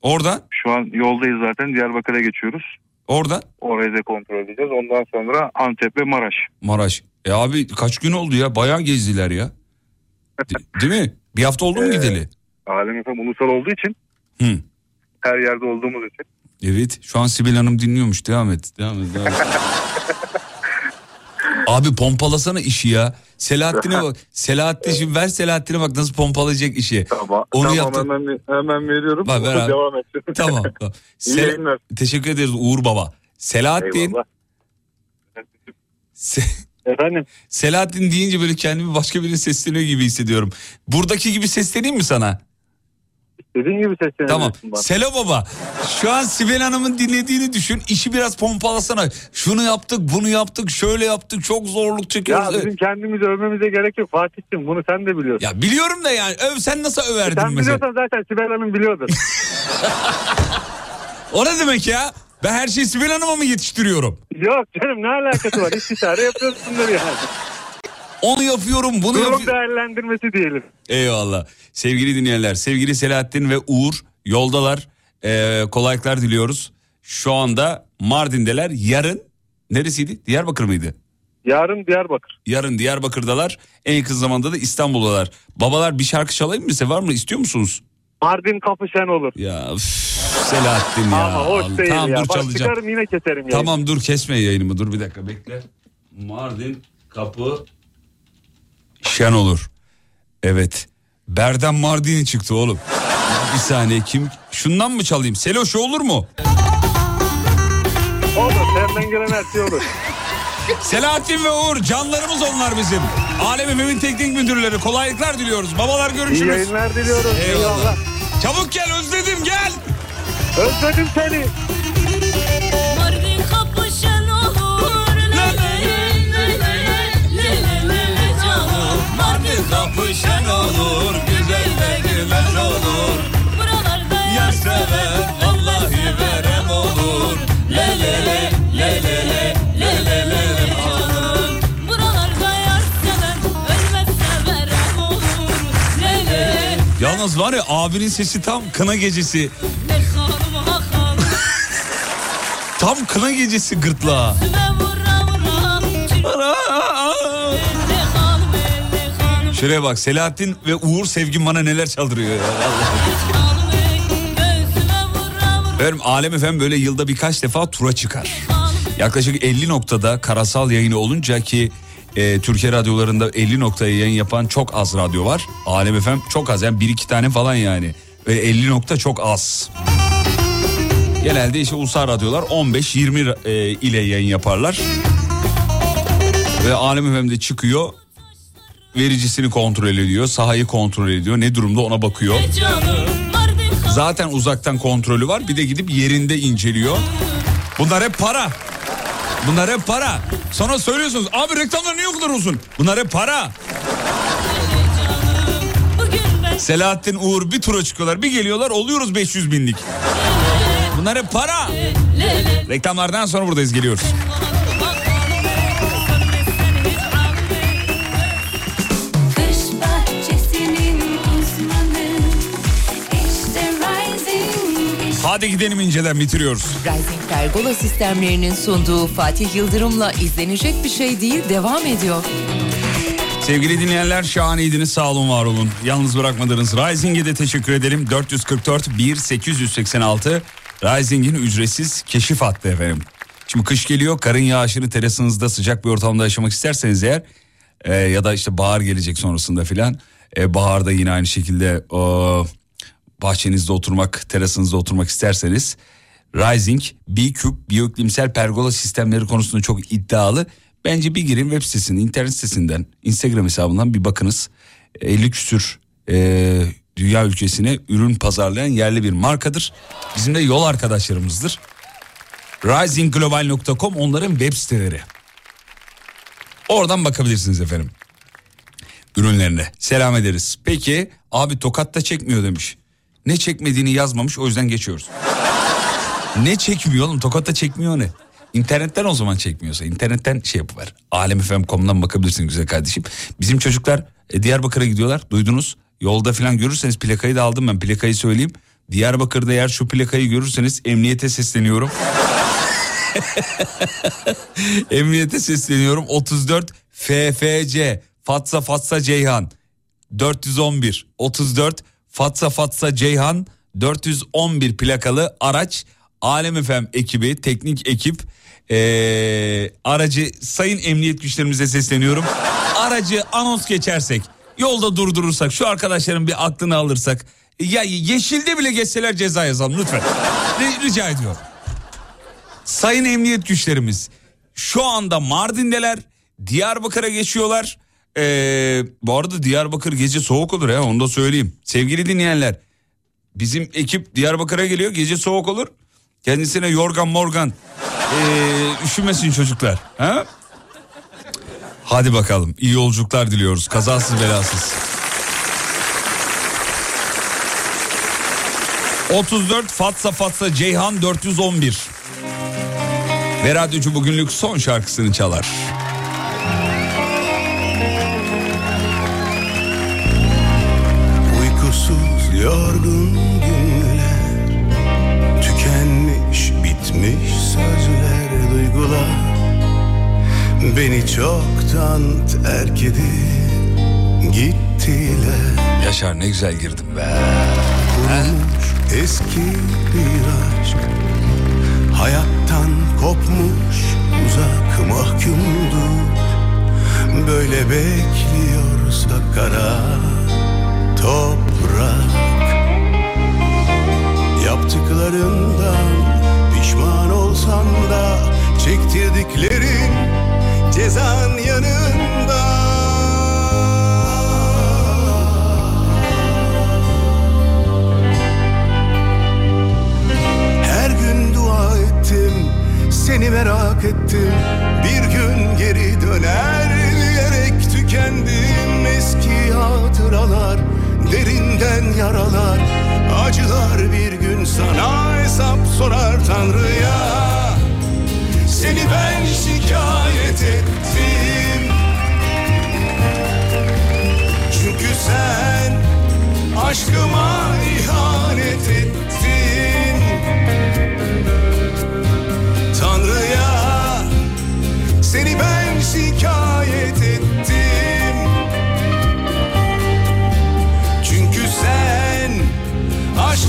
Oradan? Şu an yoldayız zaten. Diyarbakır'a geçiyoruz. Oradan? Orayı da kontrol edeceğiz. Ondan sonra Antep ve Maraş. Maraş. E abi kaç gün oldu ya? Bayağı gezdiler ya. De- değil mi? Bir hafta oldu mu Ee, gideli? Alem FM ulusal olduğu için Hı. her yerde olduğumuz için. Evet. Şu an Sibel Hanım dinliyormuş. Devam et. Devam et. Devam et. Abi pompalasana işi ya. Selahattin'e bak. Selahattin şimdi ver Selahattin'e bak nasıl pompalayacak işi. Tamam. Onu tamam yaptı. hemen, hemen veriyorum. Bak, ver abi. Devam etsin. Tamam. tamam. Yayınlar. Teşekkür ederiz Uğur Baba. Selahattin. Eyvallah. Se- Efendim? Selahattin deyince böyle kendimi başka birine sesleniyor gibi hissediyorum. Buradaki gibi sesleneyim mi sana? Dediğin gibi sesleniyorsun Tamam. bana. Selo baba. Şu an Sibel Hanım'ın dinlediğini düşün. İşi biraz pompalasana. Şunu yaptık, bunu yaptık, şöyle yaptık. Çok zorluk Ya çekiyoruz. bizim kendimizi övmemize gerek yok Fatih'cim bunu sen de biliyorsun. Ya biliyorum da yani öv sen nasıl överdin sen mesela? biliyorsan zaten Sibel Hanım biliyordur. O ne demek ya? Ben her şeyi Sibel Hanım'a mı yetiştiriyorum? yok canım ne alakası var istişare yapıyorsundur yani. Onu yapıyorum, bunu Durum yapıyorum. değerlendirmesi diyelim. Eyvallah. Sevgili dinleyenler, sevgili Selahattin ve Uğur yoldalar. Ee, kolaylıklar diliyoruz. Şu anda Mardin'deler. Yarın neresiydi? Diyarbakır mıydı? Yarın Diyarbakır. Yarın Diyarbakır'dalar. En yakın zamanda da İstanbul'dalar. Babalar bir şarkı çalayım mı size? Var mı? İstiyor musunuz? Mardin kapı şen olur. Ya üf, Selahattin ya. Ama hoş değil tamam ya. dur Bak çalacağım. çıkarım yine keserim yani. Tamam dur kesme yayınımı. Dur bir dakika bekle. Mardin kapı şen olur. Evet. Berden Mardin'i çıktı oğlum. Bir saniye kim? Şundan mı çalayım? Seloş olur mu? Olur senden gelen her şey olur. Selahattin ve Uğur canlarımız onlar bizim. Alem Efem'in teknik müdürleri kolaylıklar diliyoruz. Babalar görüşürüz. İyi yayınlar diliyoruz. Eyvallah. Eyvallah. Çabuk gel özledim gel. Özledim seni. Mardin kapı kapışan olur Güzelle güler olur. Buralarda yar sever Vallahi verem olur. Lelele lelele lelele Yalnız var ya abinin sesi tam kına gecesi. tam kına gecesi gırtlağa. Vura, Şuraya bak Selahattin ve Uğur Sevgin bana neler çaldırıyor ya. Efendim Alem Efem böyle yılda birkaç defa tura çıkar. Yaklaşık 50 noktada karasal yayını olunca ki e, Türkiye radyolarında 50 noktaya yayın yapan çok az radyo var. Alem Efem çok az yani bir iki tane falan yani. Ve 50 nokta çok az. Genelde işte ulusal radyolar 15-20 e, ile yayın yaparlar. Ve Alem Efem'de çıkıyor vericisini kontrol ediyor, sahayı kontrol ediyor, ne durumda ona bakıyor. Zaten uzaktan kontrolü var bir de gidip yerinde inceliyor. Bunlar hep para. Bunlar hep para. Sonra söylüyorsunuz abi reklamlar niye o kadar uzun? Bunlar hep para. Selahattin Uğur bir tura çıkıyorlar bir geliyorlar oluyoruz 500 binlik. Bunlar hep para. Reklamlardan sonra buradayız geliyoruz. Hadi gidelim inceden bitiriyoruz. Rising Pergola sistemlerinin sunduğu Fatih Yıldırım'la izlenecek bir şey değil devam ediyor. Sevgili dinleyenler şahaneydiniz sağ olun var olun. Yalnız bırakmadınız. Rising'e de teşekkür edelim. 444 1886 Rising'in ücretsiz keşif hattı efendim. Şimdi kış geliyor karın yağışını terasınızda sıcak bir ortamda yaşamak isterseniz eğer e, ya da işte bahar gelecek sonrasında filan e, baharda yine aynı şekilde o, bahçenizde oturmak terasınızda oturmak isterseniz Rising B-Cube biyoiklimsel pergola sistemleri konusunda çok iddialı. Bence bir girin web sitesinin internet sitesinden Instagram hesabından bir bakınız. 50 küsür e, dünya ülkesine ürün pazarlayan yerli bir markadır. Bizim de yol arkadaşlarımızdır. risingglobal.com onların web siteleri. Oradan bakabilirsiniz efendim. Ürünlerine. Selam ederiz. Peki abi Tokat'ta çekmiyor demiş. Ne çekmediğini yazmamış o yüzden geçiyoruz. ne çekmiyor oğlum? Tokat'ta çekmiyor ne? İnternetten o zaman çekmiyorsa internetten şey yapıver. Alemfm.com'dan bakabilirsin güzel kardeşim. Bizim çocuklar e, Diyarbakır'a gidiyorlar. Duydunuz. Yolda falan görürseniz plakayı da aldım ben. Plakayı söyleyeyim. Diyarbakır'da eğer şu plakayı görürseniz emniyete sesleniyorum. emniyete sesleniyorum. 34 FFC Fatsa Fatsa Ceyhan 411 34 Fatsa Fatsa Ceyhan 411 plakalı araç Alem Efem ekibi teknik ekip ee, aracı sayın emniyet güçlerimize sesleniyorum. Aracı anons geçersek yolda durdurursak şu arkadaşların bir aklını alırsak ya yeşilde bile geçseler ceza yazalım lütfen. Ri- Rica ediyorum. Sayın emniyet güçlerimiz şu anda Mardin'deler. Diyarbakır'a geçiyorlar. Ee, bu arada Diyarbakır gece soğuk olur ya onu da söyleyeyim. Sevgili dinleyenler bizim ekip Diyarbakır'a geliyor gece soğuk olur. Kendisine yorgan morgan ee, üşümesin çocuklar. Ha? Hadi bakalım iyi yolculuklar diliyoruz kazasız belasız. 34 Fatsa Fatsa Ceyhan 411 ve radyocu bugünlük son şarkısını çalar. Yorgun günler Tükenmiş bitmiş sözler duygular. Beni çoktan terk edip gittiler. Yaşar ne güzel girdim be. Kurumuş eski bir aşk. Hayattan kopmuş uzak mahkumdur Böyle bekliyorsa kara toprak Yaptıklarından pişman olsan da Çektirdiklerin cezan yanında. Her gün dua ettim, seni merak ettim. Bir gün geri döner diyerek tükendim. Eski hatıralar, derinden yaralar Acılar bir gün sana hesap sorar Tanrı'ya. Seni ben şikayet ettim. Çünkü sen aşkıma ihanet ettin. Tanrı'ya seni ben şikayet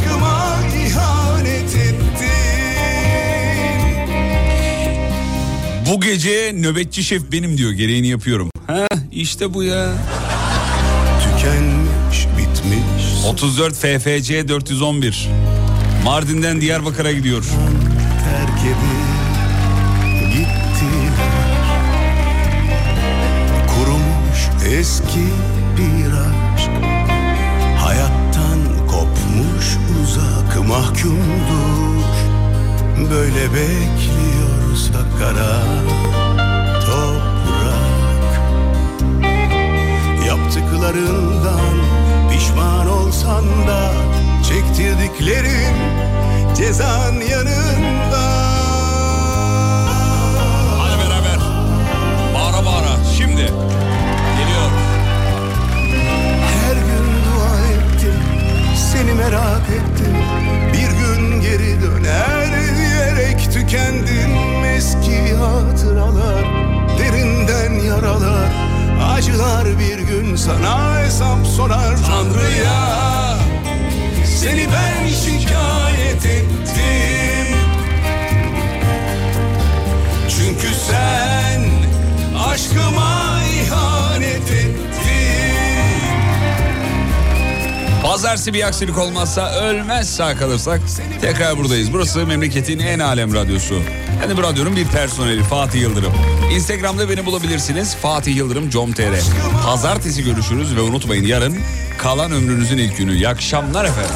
aşkıma ihanet ettin Bu gece nöbetçi şef benim diyor gereğini yapıyorum. Ha işte bu ya. Tükenmiş bitmiş 34 FFC 411 Mardin'den Diyarbakır'a gidiyor. terk edip gittiler Kurumuş eski bir mahkumdur Böyle bekliyorsa kara toprak Yaptıklarından pişman olsan da Çektirdiklerin cezan yanında Hadi beraber. Bağıra bağıra şimdi. Geliyor. Her gün dua ettim, seni merak Acılar bir gün sana hesap sorar Tanrı'ya. Seni ben şikayet ettim. Çünkü sen aşkıma ihanet ettin. Pazartesi bir aksilik olmazsa ölmez sağ kalırsak tekrar buradayız. Burası memleketin en alem radyosu. De bu radyonun bir personeli Fatih Yıldırım. Instagram'da beni bulabilirsiniz. Fatih Yıldırım com.tr Pazartesi görüşürüz ve unutmayın yarın kalan ömrünüzün ilk günü. İyi akşamlar efendim.